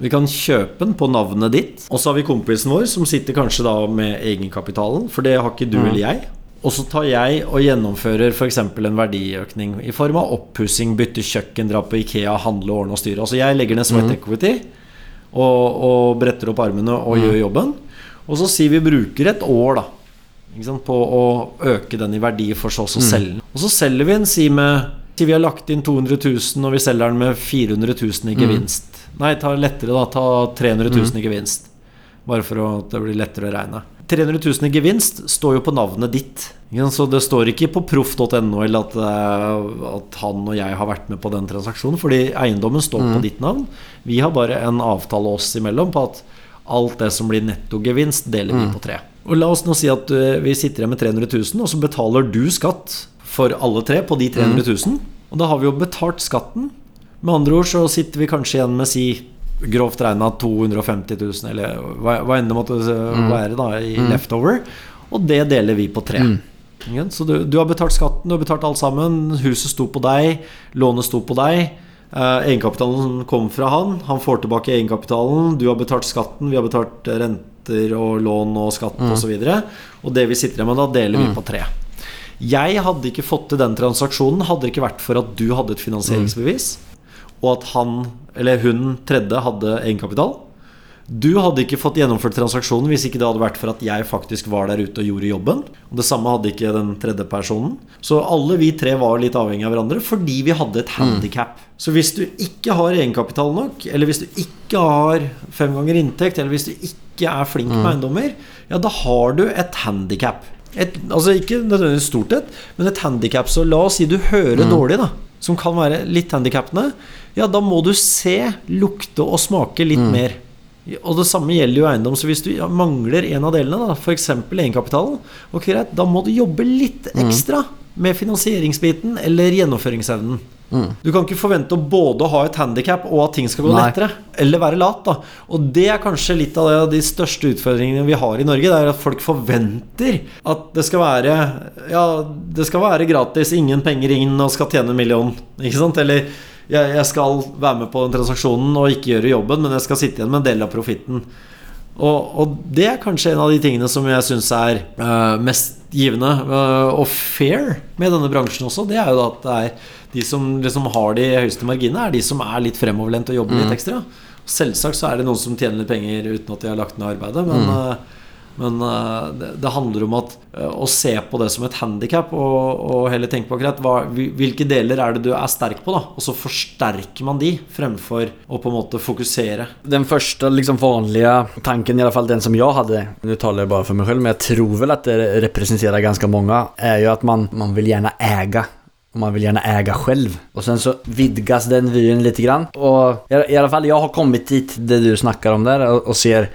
Speaker 1: Vi kan kjøpe den på navnet ditt. Og så har vi kompisen vår som sitter kanskje da med egenkapitalen, for det har ikke du eller jeg. Og så tar jeg og gjennomfører f.eks. en verdiøkning i form av oppussing, bytte kjøkken, dra på Ikea, handle, ordne og styre. Altså jeg legger ned sweat equity og, og bretter opp armene og gjør jobben. Og så sier vi bruker et år da sant, på å øke den i verdi for så å selge den. Og så selger vi en si med Si vi har lagt inn 200 000, og vi selger den med 400 000 i gevinst. Nei, ta lettere, da. Ta 300 000 i gevinst. Bare for at det blir lettere å regne. 300 000 i gevinst står jo på navnet ditt. Så det står ikke på proff.no eller at, eh, at han og jeg har vært med på den transaksjonen, fordi eiendommen står på ditt navn. Vi har bare en avtale oss imellom på at alt det som blir nettogevinst, deler vi på tre. Og la oss nå si at eh, vi sitter igjen med 300 000, og så betaler du skatt for alle tre på de 300 000. Og da har vi jo betalt skatten. Med andre ord så sitter vi kanskje igjen med si grovt regna 250 000, eller hva, hva enn det måtte være da i leftover. Og det deler vi på tre. Mm. Så du, du har betalt skatten, du har betalt alt sammen. Huset sto på deg, lånet sto på deg. Eh, egenkapitalen kom fra han. Han får tilbake egenkapitalen. Du har betalt skatten, vi har betalt renter og lån og skatt osv. Og, så og det vi sitter med da, deler vi på tre. Jeg hadde ikke fått til den transaksjonen hadde det ikke vært for at du hadde et finansieringsbevis, og at han eller hun tredje hadde egenkapital. Du hadde ikke fått gjennomført transaksjonen hvis ikke det hadde vært for at jeg faktisk var der ute og gjorde jobben. Og det samme hadde ikke den tredje personen. Så alle vi tre var litt avhengige av hverandre fordi vi hadde et handikap. Så hvis du ikke har egenkapital nok, eller hvis du ikke har fem ganger inntekt, eller hvis du ikke er flink med eiendommer, ja, da har du et handikap. Et, altså ikke nødvendigvis stort et, men et handikap. Så la oss si du hører dårlig, da. Som kan være litt handikappende. Ja, da må du se, lukte og smake litt mer. Og det samme gjelder jo eiendom. Så hvis du ja, mangler en av delene, da, f.eks. egenkapitalen, ok, greit, da må du jobbe litt ekstra med finansieringsbiten eller gjennomføringsevnen. Du kan ikke forvente å både ha et handikap og at ting skal gå
Speaker 3: Nei.
Speaker 1: lettere. Eller være lat, da. Og det er kanskje litt av det, de største utfordringene vi har i Norge. Det er at folk forventer at det skal være Ja, det skal være gratis, ingen penger inn og skal tjene en million. Ikke sant? Eller jeg, jeg skal være med på den transaksjonen og ikke gjøre jobben, men jeg skal sitte igjen med en del av profitten. Og, og det er kanskje en av de tingene som jeg syns er uh, mest givende uh, og fair med denne bransjen også. Det er jo at det er de som liksom har de høyeste marginene, er de som er litt fremoverlent og jobber litt ekstra. Selvsagt så er det noen som tjener litt penger uten at de har lagt ned arbeidet, men, eh, men eh, det, handler om at, eh, å se på det som et handikap og, og heller tenke på akkurat hva, hvilke deler er det du er sterk på, da. Og så forsterker man de fremfor å på en måte fokusere.
Speaker 3: Den første liksom vanlige tanken, i alle fall den som jeg hadde, nå taler jeg bare for meg selv, men jeg tror vel at det representerer ganske mange, er jo at man, man vil gjerne eie Och man vill gärna äga själv. Och sen så vidgas den vyn lite grann. Och i, alla fall jag har kommit dit det du snackar om där och, och ser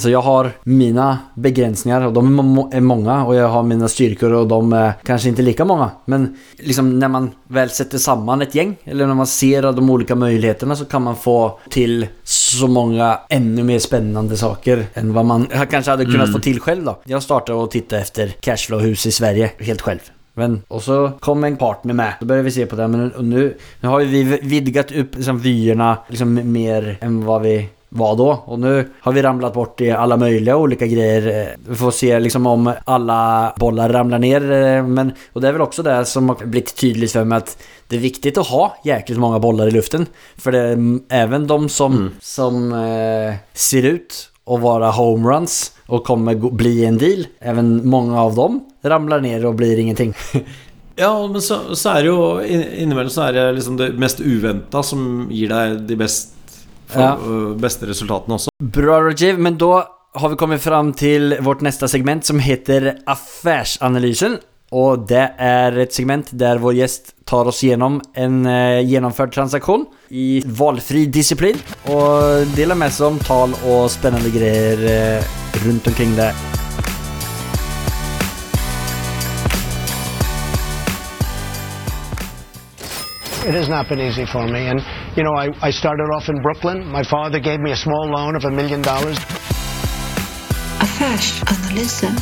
Speaker 3: Alltså jag har mina begränsningar och de är mange, og många och jag har mina styrkor och de är kanske inte lika många. Men liksom när man väl sätter samman ett gäng eller när man ser de olika möjligheterna så kan man få till så många ännu mer spännande saker än vad man kanske hade kunnat få till själv då. Jag startade och tittade efter cashflow-hus i Sverige helt själv. Men, och så kom en partner med. Då började vi se på det. Men nå nu, nu har ju vi vidgat upp liksom, vyerna liksom, mer än vad vi var då. Och nu har vi ramlat bort i alla möjliga olika grejer. Vi får se liksom om alla bollar ramlar ner. eh, Men, och det är väl också det som har blivit tydligt för mig att det är viktigt att ha jäkligt många bollar i luften. För det är mm, även de som, som eh, ser ut att vara homeruns och kommer bli en deal. Även många av dem ramlar ner och blir ingenting.
Speaker 1: Ja, men så, så er det jo inn- Innimellom så er det liksom det mest uventa som gir deg de best, for,
Speaker 3: Ja.
Speaker 1: øh, beste resultatene også.
Speaker 3: Bra Rajiv, men da har vi kommet fram til vårt neste segment som heter Affærsanalysen. Og det er et segment der vår gjest tar oss gjennom en eh, transaksjon transaktion i valfri disciplin og deler med seg om tal og spennende greier eh, runt omkring det.
Speaker 4: It has not been easy for me. And, you know, I, I started off in Brooklyn. My father gave me a small loan of a million dollars.
Speaker 5: Affärsanalysen.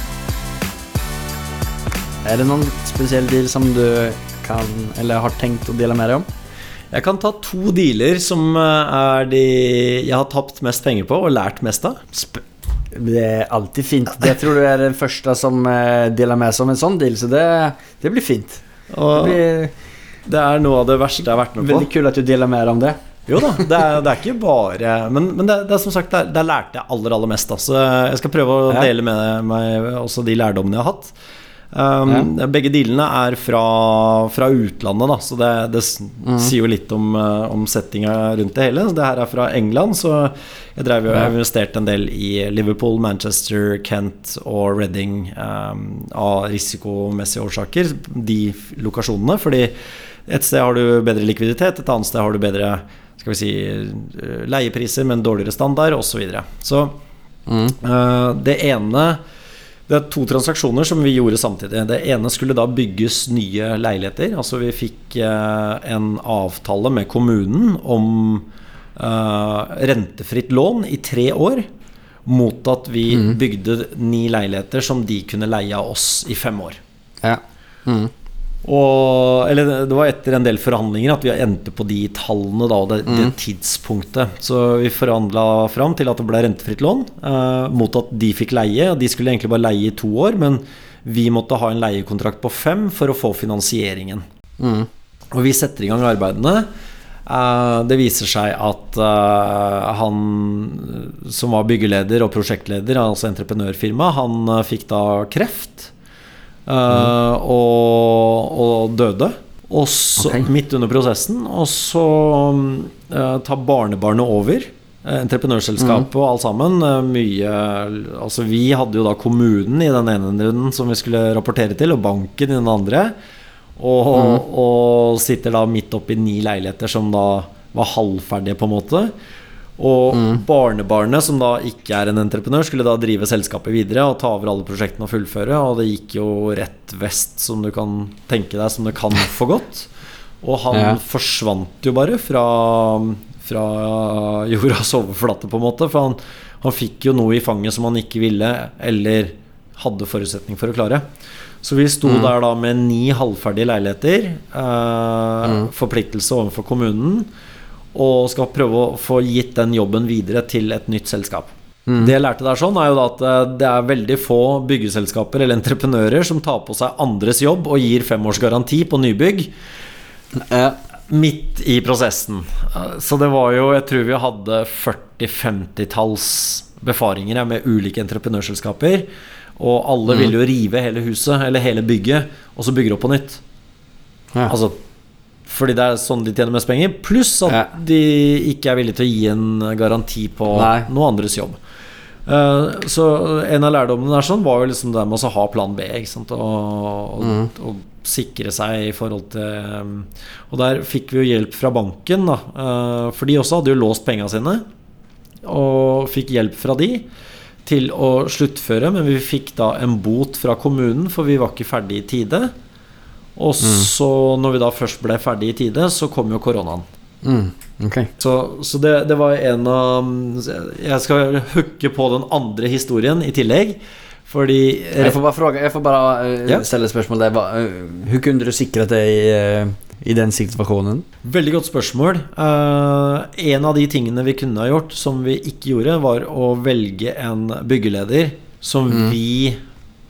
Speaker 3: Er det noen spesielle deal som du kan eller har tenkt å dele med deg om?
Speaker 1: Jeg kan ta to dealer som øh, er de jeg har tapt mest penger på og lært mest av. Sp
Speaker 3: Det er alltid fint. Det tror du er den første som eh, deler med seg om en sånn deal, så det, det blir fint. Det blir
Speaker 1: det er noe av det verste jeg har vært med på.
Speaker 3: veldig kult at du deler mer om det.
Speaker 1: Jo da, det er, det er ikke bare Men, men det, det er som sagt, der, der lærte jeg aller, aller mest. Da. Så jeg skal prøve å
Speaker 3: Ja.
Speaker 1: dele med meg også de lærdommene jeg har hatt. Um, Begge dealene er fra, fra utlandet, da, så det, det mm. sier jo litt om, uh, om settinga rundt det hele. Så det her er fra England, så jeg drev jo jeg investerte en del i Liverpool, Manchester, Kent og Reading um, av risikomessige årsaker, de lokasjonene. Fordi et sted har du bedre likviditet, et annet sted har du bedre skal vi si, eh, leiepriser, men dårligere standard, osv. Så, videre. så eh, det ene Det er to transaksjoner som vi gjorde samtidig. Det ene skulle da bygges nye leiligheter. Altså vi fikk eh, en avtale med kommunen om rentefritt lån i tre år. Mot at vi bygde ni leiligheter som de kunne leie av oss i fem år.
Speaker 3: Ja.
Speaker 1: Og, eller det var etter en del forhandlinger at vi endte på de tallene da, og det, det tidspunktet. Så vi forhandla fram til at det ble rentefritt lån, eh, mot at de fikk leie. De skulle egentlig bare leie i to år, men vi måtte ha en leiekontrakt på fem for å få finansieringen. Og vi setter i gang arbeidene. Eh, det viser seg at eh, han som var byggeleder og prosjektleder, altså entreprenørfirma, han eh, fikk da kreft. Eh, og, og døde. Og så,
Speaker 3: okay.
Speaker 1: midt under prosessen. Og så uh, tar barnebarnet over. Entreprenørselskapet Entreprenørselskapet og alt sammen. eh, Mye Altså, vi hadde jo da kommunen i den ene runden som vi skulle rapportere til, og banken i den andre. Og, og sitter da midt oppi ni leiligheter som da var halvferdige, på en måte. Og barnebarnet, som da ikke er en entreprenør, skulle da drive selskapet videre og ta over alle prosjektene og fullføre. Og det gikk jo rett vest, som du kan tenke deg, som det kan få godt. Og han
Speaker 3: Ja.
Speaker 1: forsvant jo bare fra, fra jordas overflate, på en måte. For han, han fikk jo noe i fanget som han ikke ville, eller hadde forutsetning for å klare. Så vi sto der da med ni halvferdige leiligheter. Eh, Forpliktelse overfor kommunen. Og skal prøve å få gitt den jobben videre til et nytt selskap. Det jeg lærte der sånn, er jo at eh, det er veldig få byggeselskaper eller entreprenører som tar på seg andres jobb og gir fem års garanti på nybygg
Speaker 3: Eh,
Speaker 1: midt i prosessen. Eh, Så det var jo Jeg tror vi hadde 40-50-talls befaringer med ulike entreprenørselskaper. Og alle
Speaker 3: Mm.
Speaker 1: ville jo rive hele huset, eller hele bygget, og så bygge opp på nytt.
Speaker 3: Ja.
Speaker 1: Altså fordi det er sånn de tjener mest penger. Pluss at
Speaker 3: Ja.
Speaker 1: de ikke er villige til å gi en garanti på
Speaker 3: Nei.
Speaker 1: noe andres jobb. Eh, så en av lærdommene der sånn var jo liksom det med å ha plan B. Ikke sant? Og, og,
Speaker 3: Mm.
Speaker 1: og sikre seg i forhold til um, Og der fikk vi jo hjelp fra banken, da. eh, for de også hadde jo låst penga sine. Og fikk hjelp fra de til å sluttføre, men vi fikk da en bot fra kommunen, for vi var ikke ferdig i tide. Og så, når vi da først ble ferdig i tide, så kom jo koronaen.
Speaker 3: Mm. Okay.
Speaker 1: Så, så det, det var en av Jeg skal hooke på den andre historien i tillegg. Fordi
Speaker 3: Jeg får bare fråga, jeg får bare uh,
Speaker 1: Ja.
Speaker 3: stille spørsmål der. Hvordan kunne eh, hur kunde du sikra dig eh, i den situasjonen?
Speaker 1: Veldig godt spørsmål. Uh, en av de tingene vi kunne ha gjort, som vi ikke gjorde, var å velge en byggeleder som vi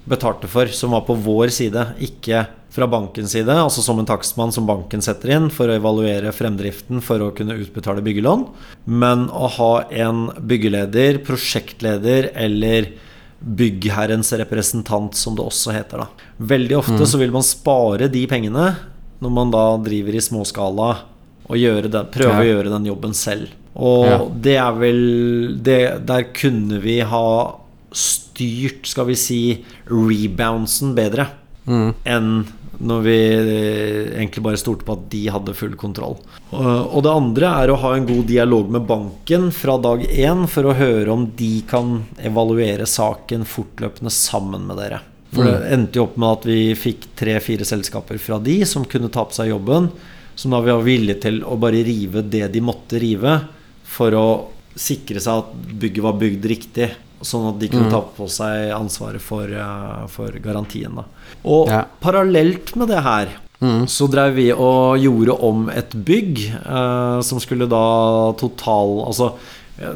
Speaker 1: betalte for, som var på vår side, ikke fra bankens side. Altså som en takstmann som banken setter inn for å evaluere fremdriften for å kunne utbetale byggelån. Men å ha en byggeleder, prosjektleder eller byggherrens representant, som det også heter. da Veldig ofte så vil man spare de pengene når man da driver i småskala og den, prøve
Speaker 3: Ja.
Speaker 1: å gjøre den jobben selv. Og
Speaker 3: Ja.
Speaker 1: det er vel det, Der kunne vi ha styrt, skal vi si, reboundsen bedre enn når vi eh, egentlig bare stolte på at de hadde full kontroll. Og, og det andre er å ha en god dialog med banken fra dag én for å høre om de kan evaluere saken fortløpende sammen med dere. For det endte jo opp med at vi fikk tre-fire selskaper fra de som kunne ta på seg jobben. Som da vi var villige til å bare rive det de måtte rive, for å sikre seg at bygget var bygd riktig. Sånn at de kunne ta på seg ansvaret for, eh, for garantien. Da. Og
Speaker 3: Ja.
Speaker 1: parallelt med det her så drev vi og gjorde om et bygg eh, som skulle da total Altså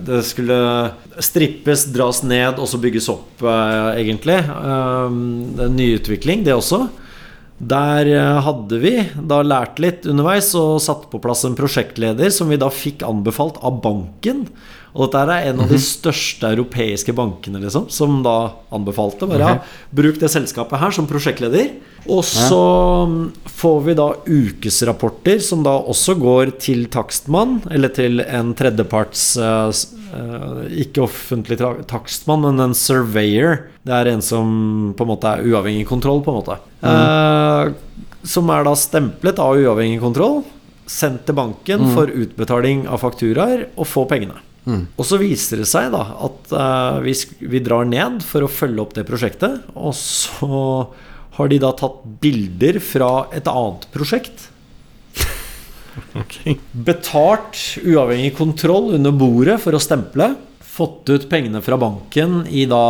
Speaker 1: Det skulle strippes, dras ned og så bygges opp, eh, egentlig. Eh, det er en nyutvikling, det også. Der eh, hadde vi da lært litt underveis og satt på plass en prosjektleder som vi da fikk anbefalt av banken. Og dette er en av de største europeiske bankene liksom, som da anbefalte. Bare ja, bruk det selskapet her som prosjektleder. Og så mm, får vi da ukesrapporter som da også går til takstmann, eller til en tredjeparts eh, eh, Ikke offentlig takstmann, men en surveyor. Det er en som på en måte er uavhengig kontroll, på en måte. Eh, som er da stemplet av uavhengig kontroll, sendt til banken for utbetaling av fakturaer og få pengene. Og så viser det seg da at uh, vi, vi drar ned for å følge opp det prosjektet, og så har de da tatt bilder fra et annet prosjekt. Betalt uavhengig kontroll under bordet for å stemple. Fått ut pengene fra banken i da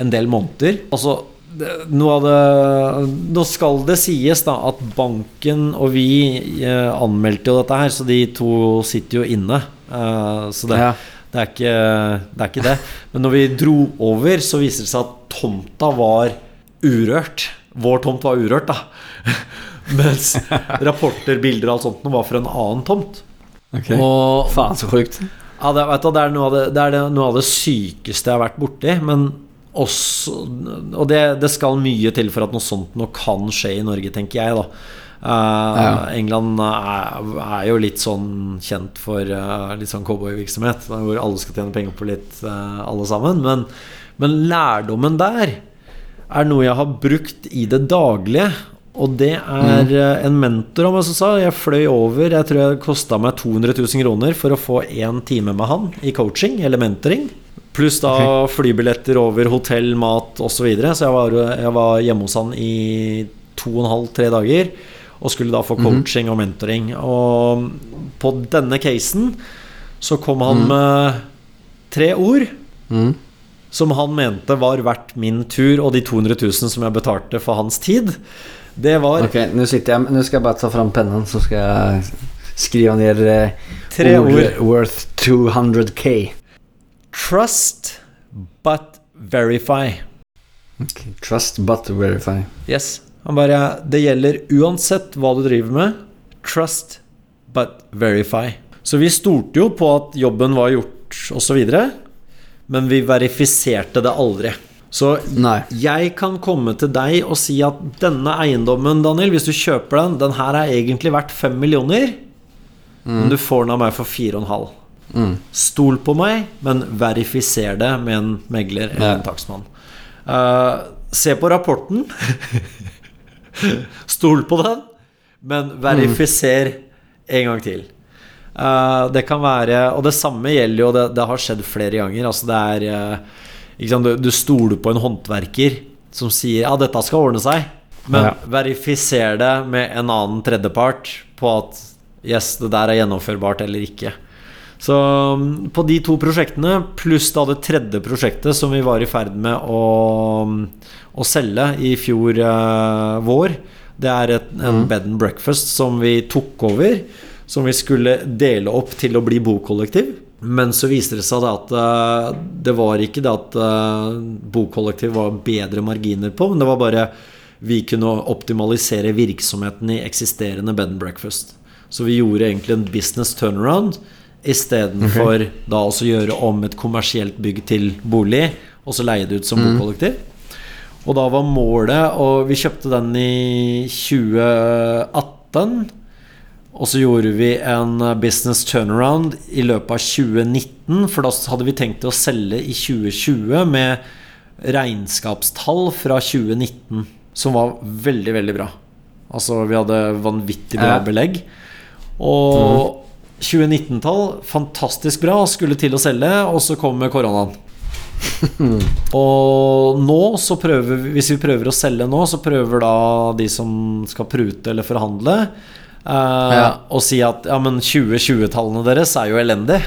Speaker 1: en del måneder. Altså, noe av det Nå skal det sies da at banken og vi eh, anmeldte jo dette her, så de to sitter jo inne. Eh, så det,
Speaker 3: Ja.
Speaker 1: det, er ikke, det er ikke det. Men når vi dro over, så viser det seg at tomta var urørt. Vår tomt var urørt, da. Mens rapporter, bilder og alt sånt var fra en annen tomt. Og
Speaker 3: Faen, så sjukt.
Speaker 1: ja, det, du, det er, noe av det, det er noe av det sykeste jeg har vært borti. Men også Og det, det skal mye til for at noe sånt nå kan skje i Norge, tenker jeg, da.
Speaker 3: Ja.
Speaker 1: England er, er jo litt sånn kjent for uh, litt sånn cowboyvirksomhet, hvor alle skal tjene penger på litt, uh, alle sammen. Men, men lærdommen der er noe jeg har brukt i det daglige. Og det er mm. en mentor av meg som sa Jeg fløy over, jeg tror det kosta meg 200 000 kroner for å få én time med han i coaching eller mentoring. Pluss da flybilletter over hotell, mat osv. Så, videre. så jeg var, jeg var hjemme hos han i to og en halv, tre dager. Og skulle da få coaching og mentoring. Og på denne casen så kom han med tre ord
Speaker 3: Mm.
Speaker 1: som han mente var verdt min tur og de 200 000 som jeg betalte for hans tid. Det var
Speaker 3: Ok, nå sitter jeg Nå skal jeg bare ta fram pennen, så skal jeg skrive ned eh,
Speaker 1: Tre ord.
Speaker 3: worth 200k.
Speaker 1: Trust but verify.
Speaker 3: Okay. Trust but verify.
Speaker 1: Yes. Han bare Det gjelder uansett hva du driver med. Trust but verify. Så vi stolte jo på at jobben var gjort, osv. Men vi verifiserte det aldri. Så
Speaker 3: Nei.
Speaker 1: jeg kan komme til deg og si at denne eiendommen, Daniel, hvis du kjøper den, den her er egentlig verdt fem millioner, men du får den av meg for fire og en halv.
Speaker 3: Mm.
Speaker 1: Stol på meg, men verifiser det med en megler eller en takstmann. Uh, se på rapporten. Stol på den, men verifiser en gang til. Eh, det kan være Og det samme gjelder jo Det, det har skjedd flere ganger. Altså det er eh, sant, du, du stoler på en håndverker som sier ja, dette skal ordne seg. Men
Speaker 3: Ja.
Speaker 1: verifiser det med en annen tredjepart på at yes, det der er gjennomførbart eller ikke. Så mm, på de to prosjektene, pluss da det tredje prosjektet som vi var i ferd med å, å selge i fjor eh, vår, det er et, en bed and breakfast som vi tok over. Som vi skulle dele opp til å bli bokollektiv. Men så viste det seg at eh, det var ikke det at eh, bokollektiv var bedre marginer på, men det var bare vi kunne optimalisere virksomheten i eksisterende bed and breakfast. Så vi gjorde egentlig en business turnaround istedenfor okay. da også gjøre om et kommersielt bygg til bolig, og så leie det ut som bokollektiv. Og da var målet Og vi kjøpte den i 2018. Og så gjorde vi en business turnaround i løpet av 2019, for da hadde vi tenkt å selge i 2020 med regnskapstall fra 2019 som var veldig, veldig bra. Altså, vi hadde vanvittig bra belegg. Og 2019-tall, fantastisk bra, skulle til å selge, og så kommer koronaen. Og nå så prøver vi Hvis vi prøver å selge nå, så prøver da de som skal prute eller forhandle, eh,
Speaker 3: Ja.
Speaker 1: å si at ja, men 2020-tallene deres er jo elendige.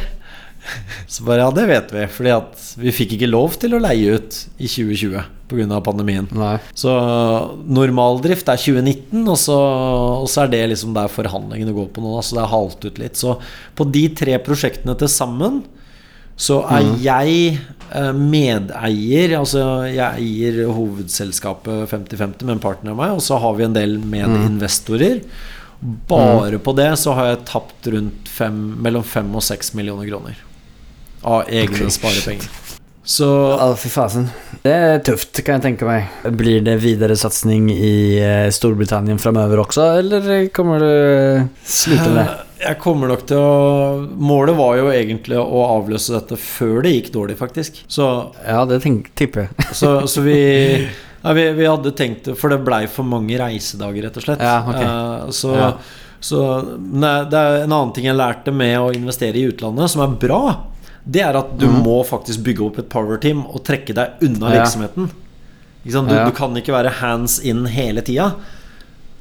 Speaker 1: Så bare ja, det vet vi, fordi at vi fikk ikke lov til å leie ut i 2020 pga. pandemien.
Speaker 3: Nei.
Speaker 1: Så normaldrift er 2019, og så, og så er det liksom der forhandlingene går på nå. Så det er halt ut litt. Så på de tre prosjektene til sammen så er jeg eh, medeier. Altså jeg eier hovedselskapet 50-50 med en partner av meg, og så har vi en del medinvestorer. Bare på det så har jeg tapt rundt fem, mellom fem og seks millioner kroner. Av egne sparepenger. Så
Speaker 3: Ja, fy fasen. Det er tøft, kan jeg tenke meg. Blir det videre satsing i eh, Storbritannia fremover også, eller kommer du slutte med det?
Speaker 1: Eh, Jeg kommer nok til å Målet var jo egentlig å avløse dette før det gikk dårlig, faktisk. Så,
Speaker 3: Ja, det tipper jeg.
Speaker 1: så, så vi, ja, vi Vi hadde tenkt det, for det blei for mange reisedager, rett og slett.
Speaker 3: Ja, okay.
Speaker 1: uh, så
Speaker 3: Ja.
Speaker 1: så nei, det er en annen ting jeg lærte med å investere i utlandet, som er bra. Det er at du må faktisk bygge opp et power team og trekke deg unna. Virksomheten. Ikke sant? Du, du kan ikke være hands in hele tida.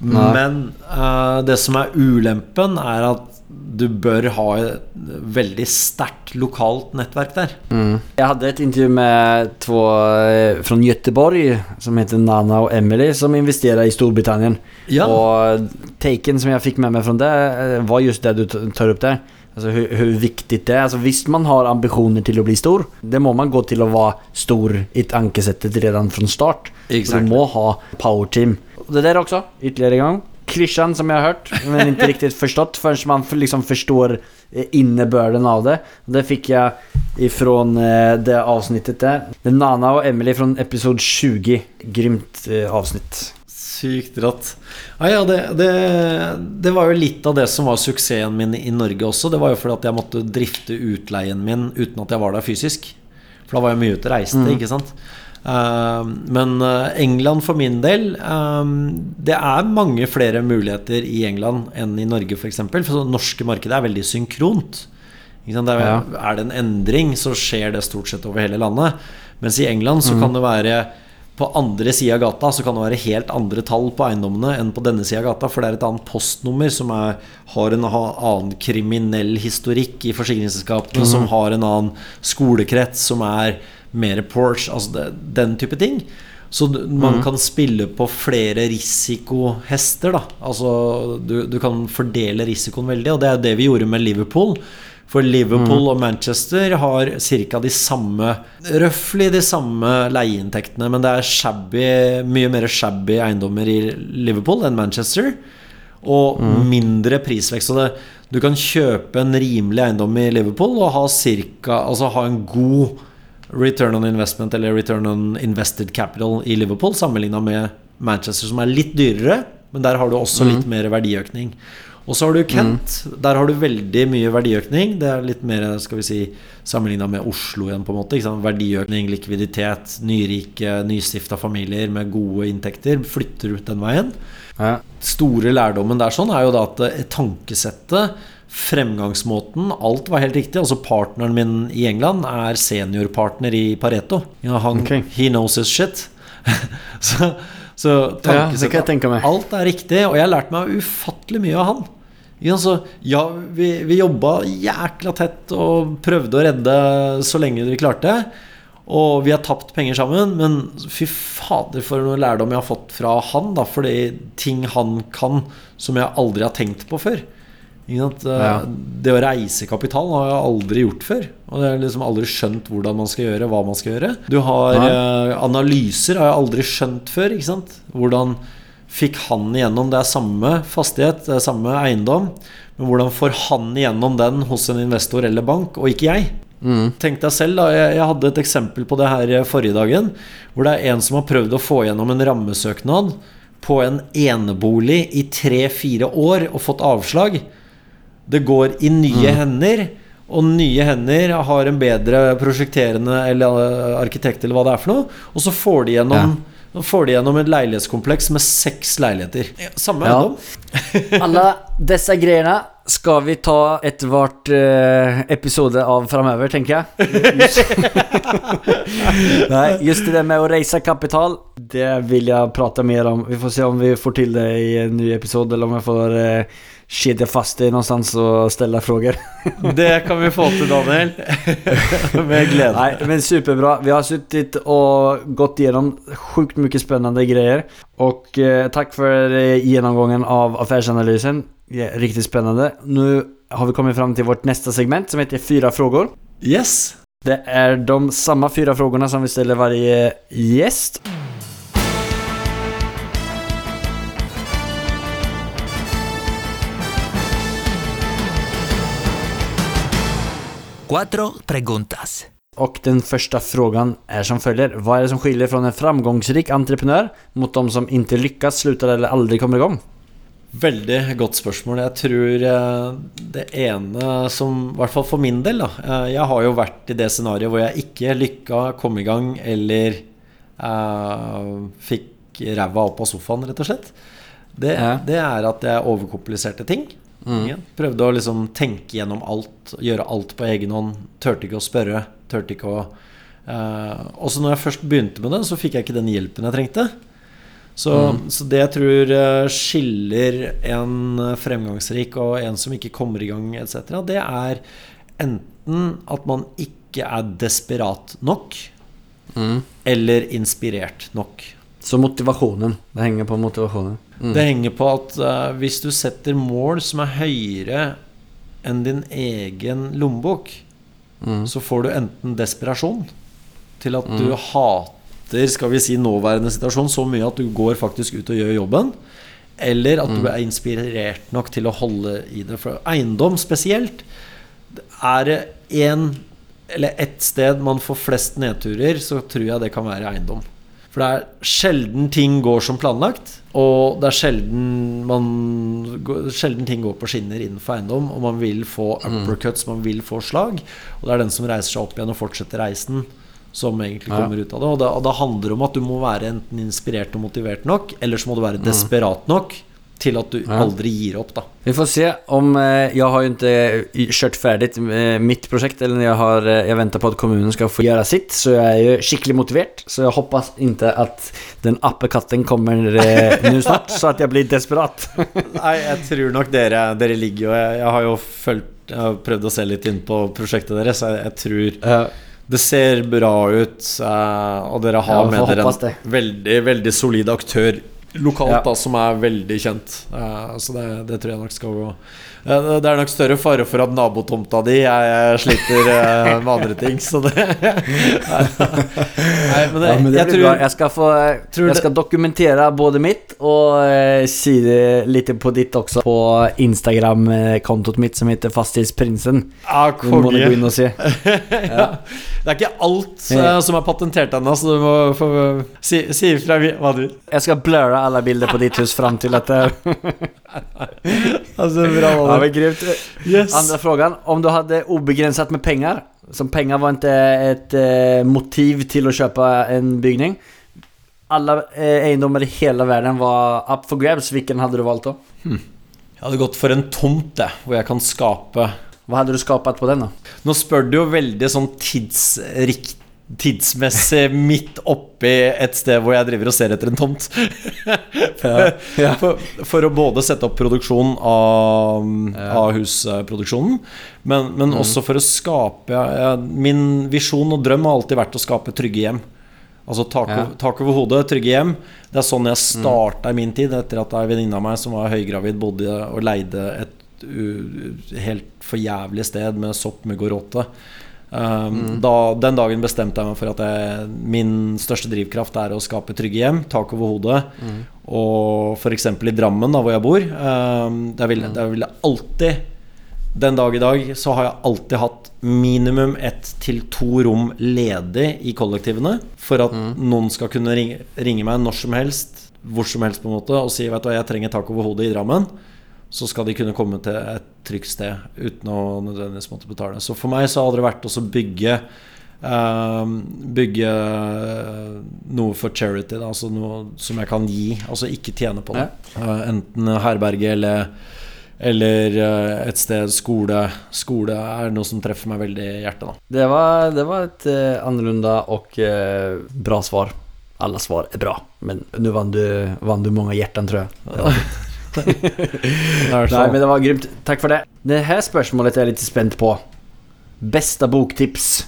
Speaker 1: Men uh, det som er ulempen, er at du bør ha et veldig sterkt lokalt nettverk der.
Speaker 3: Jeg hadde et intervju med to fra från Göteborg som heter Nana og Emily som investerer i Storbritannien.
Speaker 1: Ja.
Speaker 3: Og taken som jeg fikk med meg fra det eh, var just det du tar opp där. Alltså hur, hur viktigt det är. Alltså visst man har ambitioner till å bli stor. Det må man gå til å være stor i tankesettet redan från start.
Speaker 1: Exactly.
Speaker 3: Du må ha power team. Och det der også, ytterligere en gang. Klyschan som jeg har hørt, men ikke riktig forstått før man liksom forstår eh, innebörden av det. Det fikk jeg ifrån eh, det avsnittet der. Det er Nana og Emily från episode 20. Grymt eh, avsnitt.
Speaker 1: Sykt rått. Ja, ja, det, det, det var jo litt av det som var suksessen min i Norge også. Det var jo fordi at jeg måtte drifte utleien min uten at jeg var der fysisk. For da var jeg mye ute og reiste, ikke sant. Uh, men eh, England for min del eh, Det er mange flere muligheter i England enn i Norge, f.eks. For, eksempel, for det norske markedet er veldig synkront. Er,
Speaker 3: Ja.
Speaker 1: er det en endring, så skjer det stort sett over hele landet. Mens i England så kan det være på andre sida av gata så kan det være helt andre tall på eiendommene enn på denne sida av gata, for det er et annet postnummer som er, har en annen kriminell historikk i forsikringsselskapene, som har en annen skolekrets, som er mer Porsche, altså det, den type ting. Så man man kan spille på flere risikohester, da. Altså du, du kan fordele risikoen veldig, og det er det vi gjorde med Liverpool. For Liverpool og Manchester har ca. de samme Røftlig de samme leieinntektene, men det er shabby, mye mer shabby eiendommer i Liverpool enn Manchester. Og mindre prisvekst. Det, du kan kjøpe en rimelig eiendom i Liverpool og ha, cirka, altså ha en god return on investment eller return on invested capital i Liverpool sammenligna med Manchester, som er litt dyrere, men der har du også litt mer verdiøkning. Og så har du Kent. Der har du veldig mye verdiøkning. Det er litt mer skal vi si, sammenligna med Oslo igjen, på en måte. Verdiøkning, likviditet, nyrike, nystifta familier med gode inntekter flytter ut den veien.
Speaker 3: Ja.
Speaker 1: Store lærdommen der sånn er jo da at eh, tankesettet, fremgangsmåten, alt var helt riktig. Altså Partneren min i England er seniorpartner i Pareto. Ja, han,
Speaker 3: okay.
Speaker 1: He knows his shit. så, så tankesettet
Speaker 3: tenke.
Speaker 1: Alt er riktig, og jeg har lært meg ufattelig mye av han. Ja, så, ja vi, vi jobba jækla tett og prøvde å redde så lenge vi klarte. Og vi har tapt penger sammen, men fy fader for noe lærdom jeg har fått fra han. da Fordi ting han kan som jeg aldri har tenkt på før. Eh. Det å reise kapital har jeg aldri gjort før. Og jeg har liksom aldri skjønt hvordan man skal gjøre, hva man skal gjøre. Du har eh, Analyser har jeg aldri skjønt før. Ikke sant? Hvordan fikk han igjennom Det er samme fastighet, det er samme eiendom. Men hvordan får han igjennom den hos en investor eller bank, og ikke jeg? Tenk deg selv, da. Jeg, jeg hadde et eksempel på det her forrige dagen. Hvor det er en som har prøvd å få gjennom en rammesøknad på en enebolig i tre-fire år og fått avslag. Det går i nye hender, og nye hender har en bedre prosjekterende eller eh, arkitekt eller hva det er for noe. Og så får de gjennom, får de gjennom et leilighetskompleks med seks leiligheter. Samme
Speaker 3: Ja.
Speaker 1: eiendom.
Speaker 3: Alle disse greiene skal vi ta etter hvert eh, episode av framover, tenker jeg. Just, just det med å reise kapital, det vil jeg prate mer om. Vi får se om vi får til det i en ny episode, eller om jeg får eh, kedja fast dig någonstans och ställa frågor.
Speaker 1: Det kan vi få til, Daniel. med glede.
Speaker 3: Nej, men superbra. Vi har suttit och gått igenom sjukt mycket spännande grejer. Och eh, tack för eh, genomgången av affärsanalysen. Ja, riktigt spännande. Nu har vi kommit fram till vårt nästa segment som heter Fyra frågor.
Speaker 1: Yes.
Speaker 3: Det är de samma fyra frågorna som vi ställer varje gäst.
Speaker 6: Cuatro preguntas.
Speaker 3: Och den första frågan är som följer. Vad är det som skiljer från en framgångsrik entreprenör mot de som inte lyckas, slutar eller aldrig kommer igång?
Speaker 1: Veldig godt spørsmål. Jeg tror eh, det ene som I hvert fall for min del, da. eh, Jeg har jo vært i det scenarioet hvor jeg ikke lykka, kom i gang eller eh, fikk ræva opp av sofaen, rett og slett. Det,
Speaker 3: Ja.
Speaker 1: det er at jeg overkompliserte ting. Igjen. Prøvde å liksom tenke gjennom alt, gjøre alt på egen hånd. Turte ikke å spørre. Turte ikke å eh, Også når jeg først begynte med det, så fikk jeg ikke den hjelpen jeg trengte. Så, så det jeg tror eh, skiller en eh, fremgangsrik og en som ikke kommer i gang, etc., det er enten at man ikke er desperat nok, eller inspirert nok.
Speaker 3: Så motivasjonen. det henger på motivationen.
Speaker 1: Det henger på at uh, hvis du setter mål som er høyere enn din egen lommebok, så får du enten desperasjon til at du hater skal vi si, nåværende situasjon så mye at du går faktisk ut og gjør jobben, eller at du er inspirert nok til å holde i det. For eiendom spesielt er det én eller ett sted man får flest nedturer, så tror jeg det kan være eiendom. For det er sjelden ting går som planlagt, og det er sjelden, man, sjelden ting går på skinner innenfor eiendom, og man vil få uppercuts, man vil få slag. Og det er den som reiser seg opp igjen og fortsetter reisen, som egentlig
Speaker 3: Ja.
Speaker 1: kommer ut av det. Og da, og da handler det om at du må være enten inspirert og motivert nok, eller så må du være desperat nok til at du aldri gir opp, da.
Speaker 3: Vi får se om eh, Jag har ju inte kört färdigt eh, mitt projekt eller jeg jag har eh, Jag väntar på att kommunen ska få göra sitt Så jag är ju skickligt motiverad Så jag hoppas inte att den appekatten kommer eh, nu snart Så att jag blir desperat
Speaker 1: Nei, jeg tror nok dere, dere ligger jo jeg, jeg har jo fulgt Jeg har prøvd å se litt inn på prosjektet deres, så jeg, jeg tror det ser bra ut. eh, og dere har
Speaker 3: Ja,
Speaker 1: med dere en veldig, veldig solid aktør lokalt
Speaker 3: Ja.
Speaker 1: da, som er veldig kjent. Eh, så det, det tror jeg nok skal gå. Eh, det er nok større fare for at nabotomta di jeg, jeg sliter eh, med andre ting, så det Nei, men det,
Speaker 3: Ja, men det
Speaker 1: jeg
Speaker 3: blir
Speaker 1: tror
Speaker 3: bra. Jag ska få
Speaker 1: tror skal
Speaker 3: ska både mitt og eh, se det litt på ditt også, På Instagram-kontoet mitt som heter Fastighetsprinsen
Speaker 1: Ja,
Speaker 3: Det må och
Speaker 1: ja. Det er ikke alt eh, som er patentert ennå, så du må få si, si ifra hva du vil.
Speaker 3: Jeg skal blurra alle bilder på ditt hus fram til at det
Speaker 1: Altså, bra,
Speaker 3: Ja, men grymt.
Speaker 1: Yes.
Speaker 3: Andra frågan. Om du hade obegränsat med pengar, som pengar var inte ett eh, motiv till att köpa en byggning. Alla eh, egendomar i hela världen var up for grabs. Vilken hade du valt då?
Speaker 1: Jeg hadde gått for en tomt, jeg, hvor jeg kan skape
Speaker 3: Vad hade du skapat på den då?
Speaker 1: Nå spør du jo veldig sånn tidsrikt Tidsmessig midt oppi et sted hvor jeg driver og ser etter en tomt. For, for å både sette opp produksjon av, av husproduksjonen, men, men også for å skape Min visjon og drøm har alltid vært å skape trygge hjem. Altså tak,
Speaker 3: Ja.
Speaker 1: tak over hodet, trygge hjem. Det er sånn jeg starta i min tid, etter at ei venninne av meg som var høygravid, bodde og leide et u, helt for jævlig sted med sopp, mugg og råte. Um, da, den dagen bestemte jeg meg for at jeg, min største drivkraft er å skape trygge hjem, tak over hodet. Og f.eks. i Drammen, da hvor jeg bor, um, der vil, jeg vil alltid den dag i dag så har jeg alltid hatt minimum ett til to rom ledig i kollektivene. For at noen skal kunne ringe, ringe meg når som helst, hvor som helst, på en måte og si vet du hva, jeg trenger tak over hodet i Drammen. Så skal de kunne komme til et trygt sted uten å nødvendigvis måtte betale. Så for meg så hadde det vært å bygge eh, Bygge noe for charity, da, altså noe som jeg kan gi. Altså ikke tjene på det. Eh, enten herberge eller eller eh, et sted skole. Skole er noe som treffer meg veldig i hjertet. da
Speaker 3: Det var, det var et eh, annorlunda og eh, bra svar. Alle svar er bra, men nå vann du, vann du mange hjerter, tror jag. Nej men det var grymt, Takk for det. Det her spørsmålet er jeg litt spent på. Beste boktips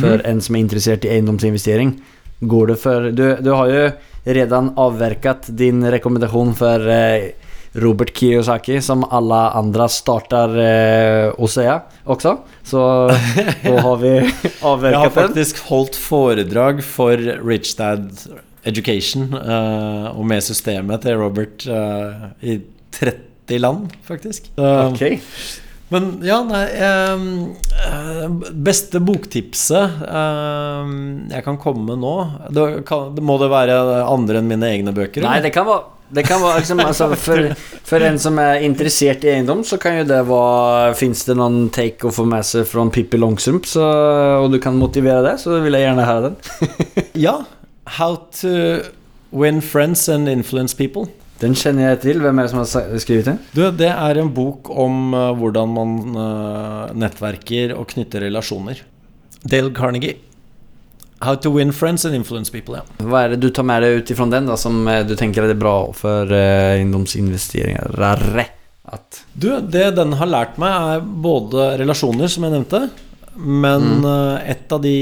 Speaker 3: för en som er interessert i eiendomsinvestering. Går det for du, du har jo redan avverkat din rekommendasjon for eh, Robert Kiyosaki, som alle andre starter eh, å si også. Så da har vi avverket den.
Speaker 1: Jeg har faktisk holdt foredrag for Rich Dad Education eh, og med systemet til Robert eh, i 30 land, faktisk. Så-
Speaker 3: Ok.
Speaker 1: Men ja, nei eh, Beste boktipset eh, jeg kan komme med nå det, kan, det Må det være andre enn mine egne bøker?
Speaker 3: Nei, det kan være det kan være liksom, altså, for, for en som er interessert i eiendom, så kan jo det være Fins det noen take å få med seg fra Pippi Longstrump, så, og du kan motivere det, så vil jeg gjerne høre den.
Speaker 1: Ja. How to win friends and influence people.
Speaker 3: Den kjenner jeg til. Hvem er det som har skrevet den?
Speaker 1: Du, det er en bok om uh, hvordan man uh, nettverker og knytter relasjoner. Dale Carnegie. How to win friends and influence people, ja.
Speaker 3: Hva er det du tar med deg ut ifrån den, da, som uh, du tenker er bra for eiendomsinvesteringer?
Speaker 1: Du, det den har lært meg, er både relasjoner, som jeg nevnte. Men mm. et av de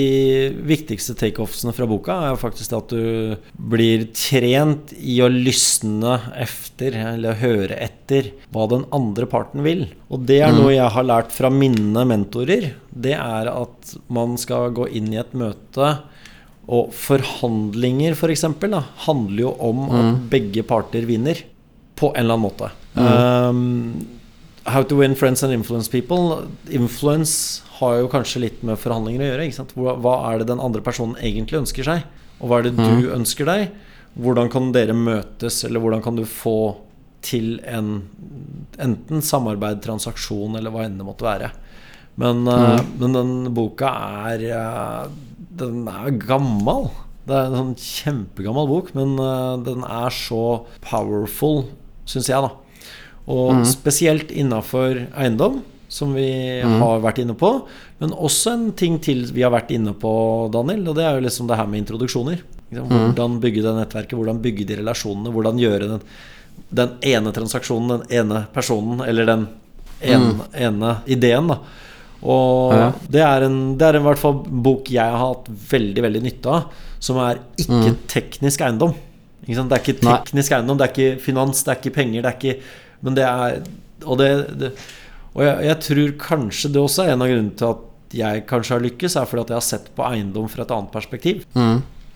Speaker 1: viktigste takeoffsene fra boka er jo faktisk at du blir trent i å lysne efter, eller høre etter, hva den andre parten vil. Og det er noe jeg har lært fra mine mentorer. Det er at man skal gå inn i et møte og forhandlinger, f.eks., for da, handler jo om at begge parter vinner. På en eller annen måte. Um, How to win friends and influence people. Influence har jo kanskje litt med forhandlinger å gjøre. Hva, er det den andre personen egentlig ønsker seg? Og hva er det du ønsker deg? Hvordan kan dere møtes, eller hvordan kan du få til en enten samarbeid, transaksjon, eller hva enn det måtte være. Men, eh, men den boka er eh, Den er gammel. Det er en sånn kjempegammel bok, men eh, den er så powerful, syns jeg, da. Og spesielt innafor eiendom, som vi har vært inne på. Men også en ting til vi har vært inne på, Daniel, og det er jo liksom det her med introduksjoner. Hvordan bygge det nettverket, hvordan bygge de relasjonene, hvordan gjøre den, den ene transaksjonen, den ene personen, eller den ene, ene ideen, da. Og
Speaker 3: Ja.
Speaker 1: det er en Det er en, i hvert fall bok jeg har hatt veldig, veldig nytte av, som er ikke teknisk eiendom. Ikke sant? Det er ikke
Speaker 3: Nei.
Speaker 1: teknisk eiendom, det er ikke finans, det er ikke penger, det er ikke Men det er Og, det, det, og jeg, jeg tror kanskje det også er en av grunnene til at jeg kanskje har lykkes, er fordi at jeg har sett på eiendom fra et annet perspektiv.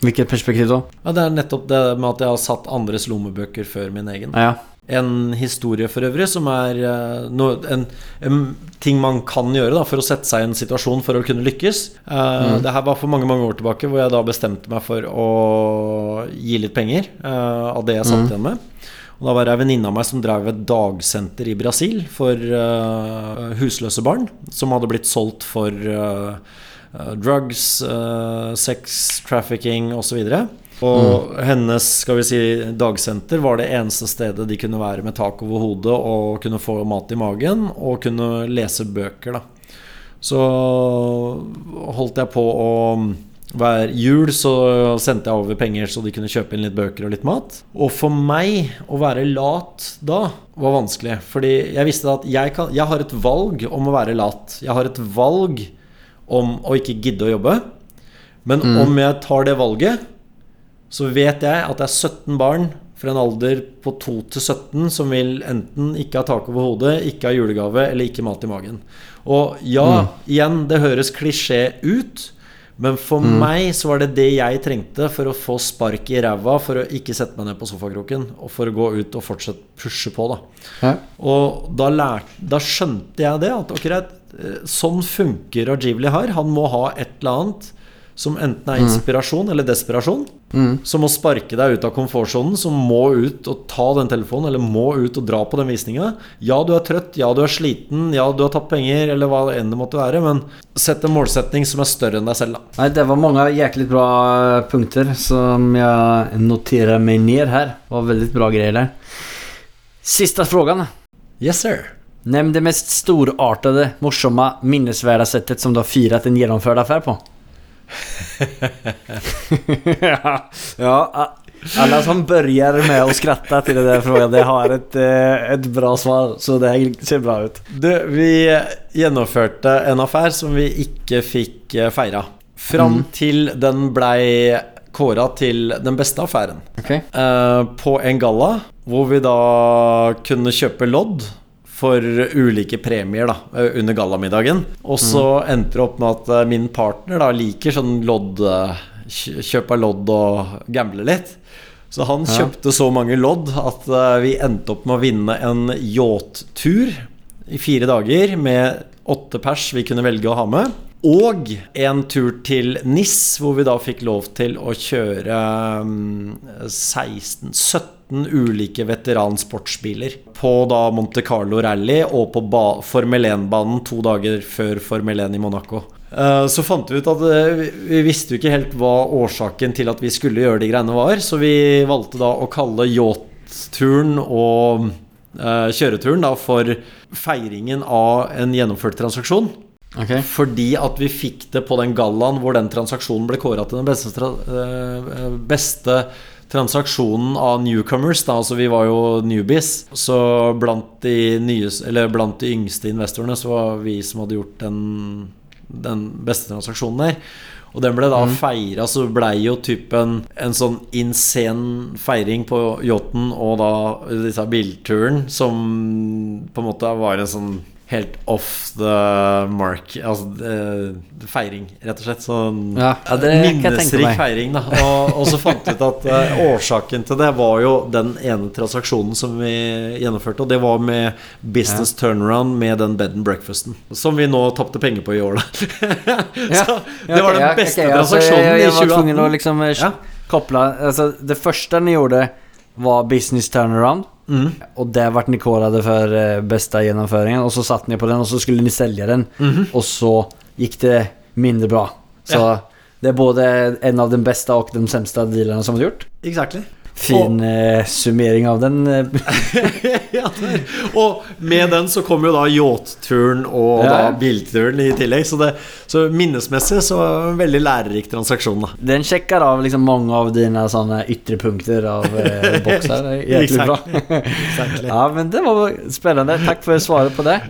Speaker 3: Hvilket perspektiv da?
Speaker 1: Ja, Det er nettopp det med at jeg har satt andres lommebøker før min egen.
Speaker 3: Ja.
Speaker 1: En historie for øvrig som er eh, noe, en, en ting man kan gjøre da, for å sette seg i en situasjon for å kunne lykkes. Eh, Det her var for mange mange år tilbake, hvor jeg da bestemte meg for å gi litt penger uh, av det jeg satt igjen med. Og da var det ei venninne av meg som drev et dagsenter i Brasil for uh, husløse barn, som hadde blitt solgt for eh, drugs, uh, sex, trafficking osv. Og hennes skal vi si, dagsenter var det eneste stedet de kunne være med tak over hodet og kunne få mat i magen og kunne lese bøker. da Så holdt jeg på å hver jul så sendte jeg over penger så de kunne kjøpe inn litt bøker og litt mat. Og for meg å være lat da var vanskelig. Fordi jeg visste at jeg, kan, jeg har et valg om å være lat. Jeg har et valg om å ikke gidde å jobbe. Men om jeg tar det valget, så vet jeg at det er 17 barn fra en alder på 2 til 17 som vil enten ikke ha tak over hodet, ikke ha julegave eller ikke mat i magen. Og ja, igjen, det høres klisjé ut, men for meg så var det det jeg trengte for å få spark i ræva, for å ikke sette meg ned på sofakroken, og for å gå ut og fortsette pushe på, da.
Speaker 3: Hæ?
Speaker 1: Og da, lærte, da skjønte jeg det, at akkurat eh, sånn funker Rajivli her. Han må ha et eller annet som enten er inspirasjon eller desperasjon. Som må sparke deg ut av komfortsonen, som må ut og ta den telefonen, eller må ut og dra på den visninga. Ja, du er trøtt, ja, du er sliten, ja, du har tatt penger, eller hva enn det måtte være, men sett en målsetning som er større enn deg selv, da.
Speaker 3: Nei, det var mange jæklig bra eh, punkter som jeg noterer meg ned her. Det var veldig bra greier der. Siste spørsmål.
Speaker 1: Yes, sir.
Speaker 3: Nevn det mest storartede, morsomme, minnesverdige settet som du har feiret en gjennomført affære på. ja, ja, alla som börjar med att skratta till den där frågan, det har ett, eh, ett bra svar. Så det ser bra ut.
Speaker 1: Du, vi gjennomførte en affære som vi ikke fikk eh, feira. Fram til den blei kåra til den beste affæren.
Speaker 3: Okay.
Speaker 1: eh, på en galla. hvor vi da kunne kjøpe lodd for ulike premier da, under gallamiddagen. Og så endte det opp med at eh, min partner da liker sånn lodd eh, Kjøp av lodd og gamble litt. Så han kjøpte så mange lodd at eh, vi endte opp med å vinne en yachttur i fire dager med åtte pers vi kunne velge å ha med. Og en tur til NIS, hvor vi da fikk lov til å kjøre mm, 16-17 ulike veteransportsbiler. På da Monte Carlo Rally og på Formel 1-banen to dager før Formel 1 i Monaco. Eh, Så fant vi ut at eh, vi- vi visste jo ikke helt hva årsaken til at vi skulle gjøre de greiene var, så vi valgte da å kalle yacht-turen og eh, kjøreturen da for feiringen av en gjennomført transaksjon.
Speaker 3: Ok.
Speaker 1: Fordi at vi fikk det på den gallaen hvor den transaksjonen ble kåra til den beste, tra eh, beste transaksjonen av newcomers. Da. Altså vi var jo newbies. Så blant de, nye, eller blant de yngste investorene så var vi som hadde gjort den, den beste transaksjonen der. Og den ble da
Speaker 3: mm.
Speaker 1: feira, så blei jo typen en sånn insane feiring på yachten og da disse bilturen, som på en måte var en sånn helt off the mark Altså uh, feiring, rett og slett. Sånn
Speaker 3: Ja, ja, jeg
Speaker 1: minnesrik feiring, da. Og, og så fant vi ut at uh, årsaken til det var jo den ene transaksjonen som vi gjennomførte, og det var med business turnaround med den bed and breakfasten. Som vi nå tapte penger på i år, da. så det var den beste transaksjonen
Speaker 3: jeg,
Speaker 1: i
Speaker 3: jeg var å
Speaker 1: 2018.
Speaker 3: liksom eh,
Speaker 1: Ja.
Speaker 3: koppla altså, Det første den gjorde var business turnaround.
Speaker 1: Mm.
Speaker 3: Og det ble ni det for beste bästa genomföringen och så satt ni på den och så skulle ni sälja den
Speaker 1: Mhm.
Speaker 3: och så gick det mindre bra. Så
Speaker 1: Ja.
Speaker 3: det är både en av den bästa och de sämsta dealarna som har gjort.
Speaker 1: Exactly.
Speaker 3: Fin eh, summering av den. eh.
Speaker 1: ja. Og med den så kom jo da yachtturen og
Speaker 3: Ja.
Speaker 1: da bilturen i tillegg. Så, det, så minnesmessig så en veldig lærerik transaksjon, da.
Speaker 3: Den sjekker av liksom mange av dine sånne ytre punkter av eh, boks her. bra. Ja, men det var spennende. Takk for svaret på det.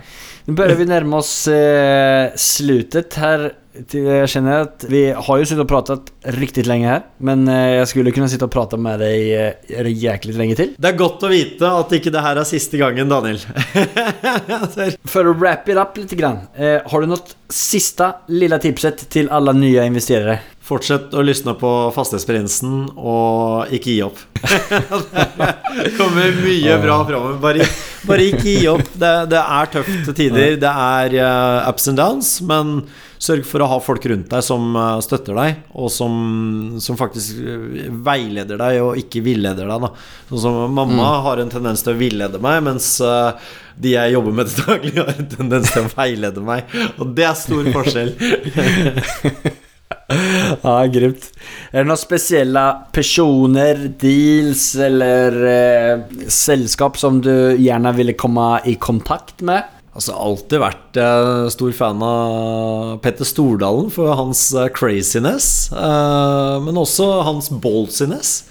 Speaker 3: Nå bør vi nærme oss eh, slutet här. Till- kjenner at vi har jo sittet og pratet riktig lenge her, Men jeg skulle kunne sitte og prate med deg jæklig lenge til.
Speaker 1: Det er godt å vite at ikke det her er siste gangen, Daniel.
Speaker 3: For å wrap it up litt, grann. Eh, har du noe siste lille tipset til alle nye investerere?
Speaker 1: Fortsett å lysne på Fastighetsprinsen, og ikke gi opp. det kommer mye bra framover. Bare, bare ikke gi opp. Det, det er til tider. Det er eh, ups and downs, men sørg for å ha folk rundt deg som eh, støtter deg, og som, som faktisk eh, veileder deg, og ikke villeder deg. Da. Sånn som mamma har en tendens til å villede meg, mens eh, de jeg jobber med til daglig, har en tendens til å veilede meg. Og det er stor forskjell.
Speaker 3: Ja, grymt. Er det noen spesielle personer, deals eller eh, selskap som du gjerne ville komme i kontakt med?
Speaker 1: Altså alltid vært eh, stor fan av Petter Stordalen for hans eh, craziness, eh, men også hans ballsiness.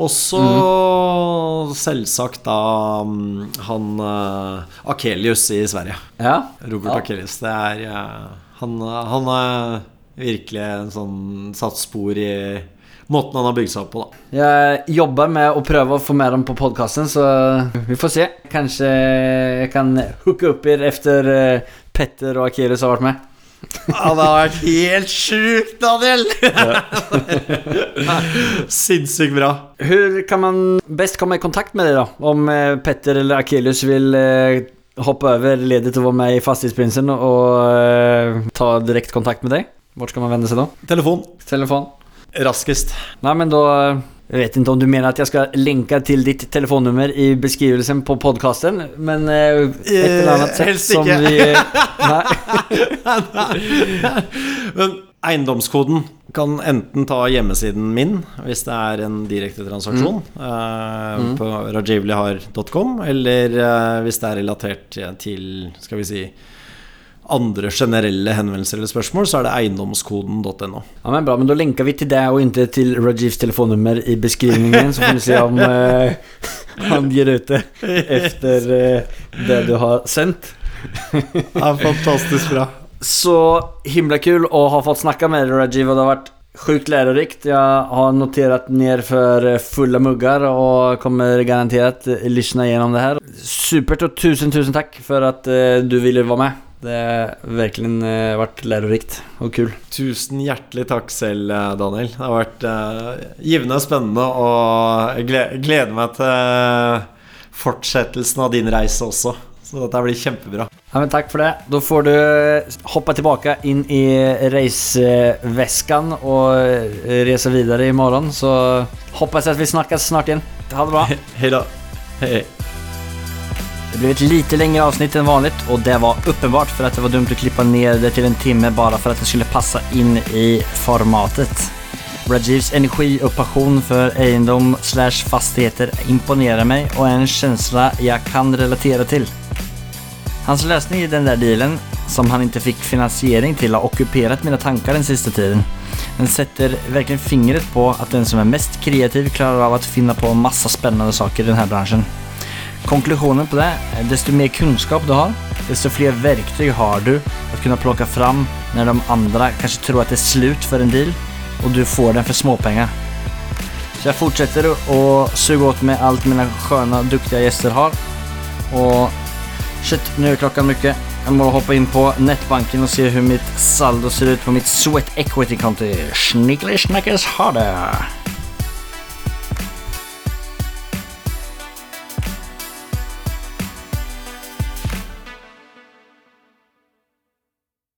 Speaker 1: Også mm. selvsagt da mm, han eh, Akelius i Sverige.
Speaker 3: Ja.
Speaker 1: Robert
Speaker 3: Ja.
Speaker 1: Akelius. Det er eh, Han, han er virkelig en sånn satt spor i måten han har bygd seg opp på, da.
Speaker 3: Jeg jobber med å prøve å få med dem på podcasten så vi får se. Kanskje jeg kan hooke opp her efter eh, Petter og Akiris har vært med.
Speaker 1: Ja, det har vært helt sjukt, Daniel! Sinnssykt bra.
Speaker 3: Hvordan kan man best komme i kontakt med deg, da? Om eh, Petter eller Akilius vil hoppe over ledet til å være med i Fastighetsprinsen och eh, ta direkte kontakt med deg? Hvor skal man vende seg da?
Speaker 1: Telefon.
Speaker 3: Telefon?
Speaker 1: Raskest.
Speaker 3: Nei, men da jeg vet ikke om du mener at Jeg skal linke til ditt telefonnummer i beskrivelsen på podcasten. Men et ett eller annet sett
Speaker 1: helst
Speaker 3: som
Speaker 1: inte.
Speaker 3: vi... Nej.
Speaker 1: Men eiendomskoden kan enten ta hjemmesiden min, hvis det er en direkte transaksjon, eh, på rajivlihar.com, eller uh, hvis det er relatert til, skal vi si, andre generelle henvendelser eller spørsmål, så er det eiendomskoden.no.
Speaker 3: Ja men bra, men da lenker vi til deg og inntil til Rajivs telefonnummer i beskrivningen så får vi se om eh, han gir ut det efter eh, det du har sendt
Speaker 1: Ja, fantastisk bra.
Speaker 3: Så himla kul å ha fått snakke med deg, Rajiv og det har vært
Speaker 7: Sjukt lærerikt. Jeg har notert ned for fulle mugger og kommer garanterat eh, lyssna gjennom det her. Supert og tusen, tusen takk for at eh, du ville være med. Det har virkelig vært lærerikt og kul.
Speaker 1: Tusen hjertelig takk selv, eh, Daniel. Det har vært uh, givende og spennende, og jeg gleder meg til fortsettelsen av din reise også. Så dette blir kjempebra.
Speaker 7: Ja, men tack för det. Da får du hoppe tilbake inn i reisevesken og reise videre i morgen. Så hoppas at vi snakkes snart igjen. Ha det bra.
Speaker 1: Hei da. Hei.
Speaker 3: Det blev ett lite längre avsnitt än vanligt och det var uppenbart för att det var dumt att klippa ner det till en timme bara för att det skulle passa in i formatet. Rajivs energi och passion för egendom slash fastigheter imponerar mig och är en känsla jag kan relatera till. Hans lösning i den där dealen, som han inte fick finansiering till, har ockuperat mina tankar den sista tiden. Den sätter verkligen fingret på att den som är mest kreativ klarar av att finna på massa spännande saker i den här branschen. Konklusionen på det er desto mer kunskap du har, desto fler verktøy har du å kunne plukke fram når de andre kanskje tror at det er slut for en deal og du får den for småpengar. Så jeg fortsetter å suge åt mig alt mine skjønne, dyktige gjester har. Og shit, nå er klockan mye. Jeg må hoppe inn på nettbanken og se hvordan mitt saldo ser ut på mitt Sweat Equity-konto. Snickly snackers ha det!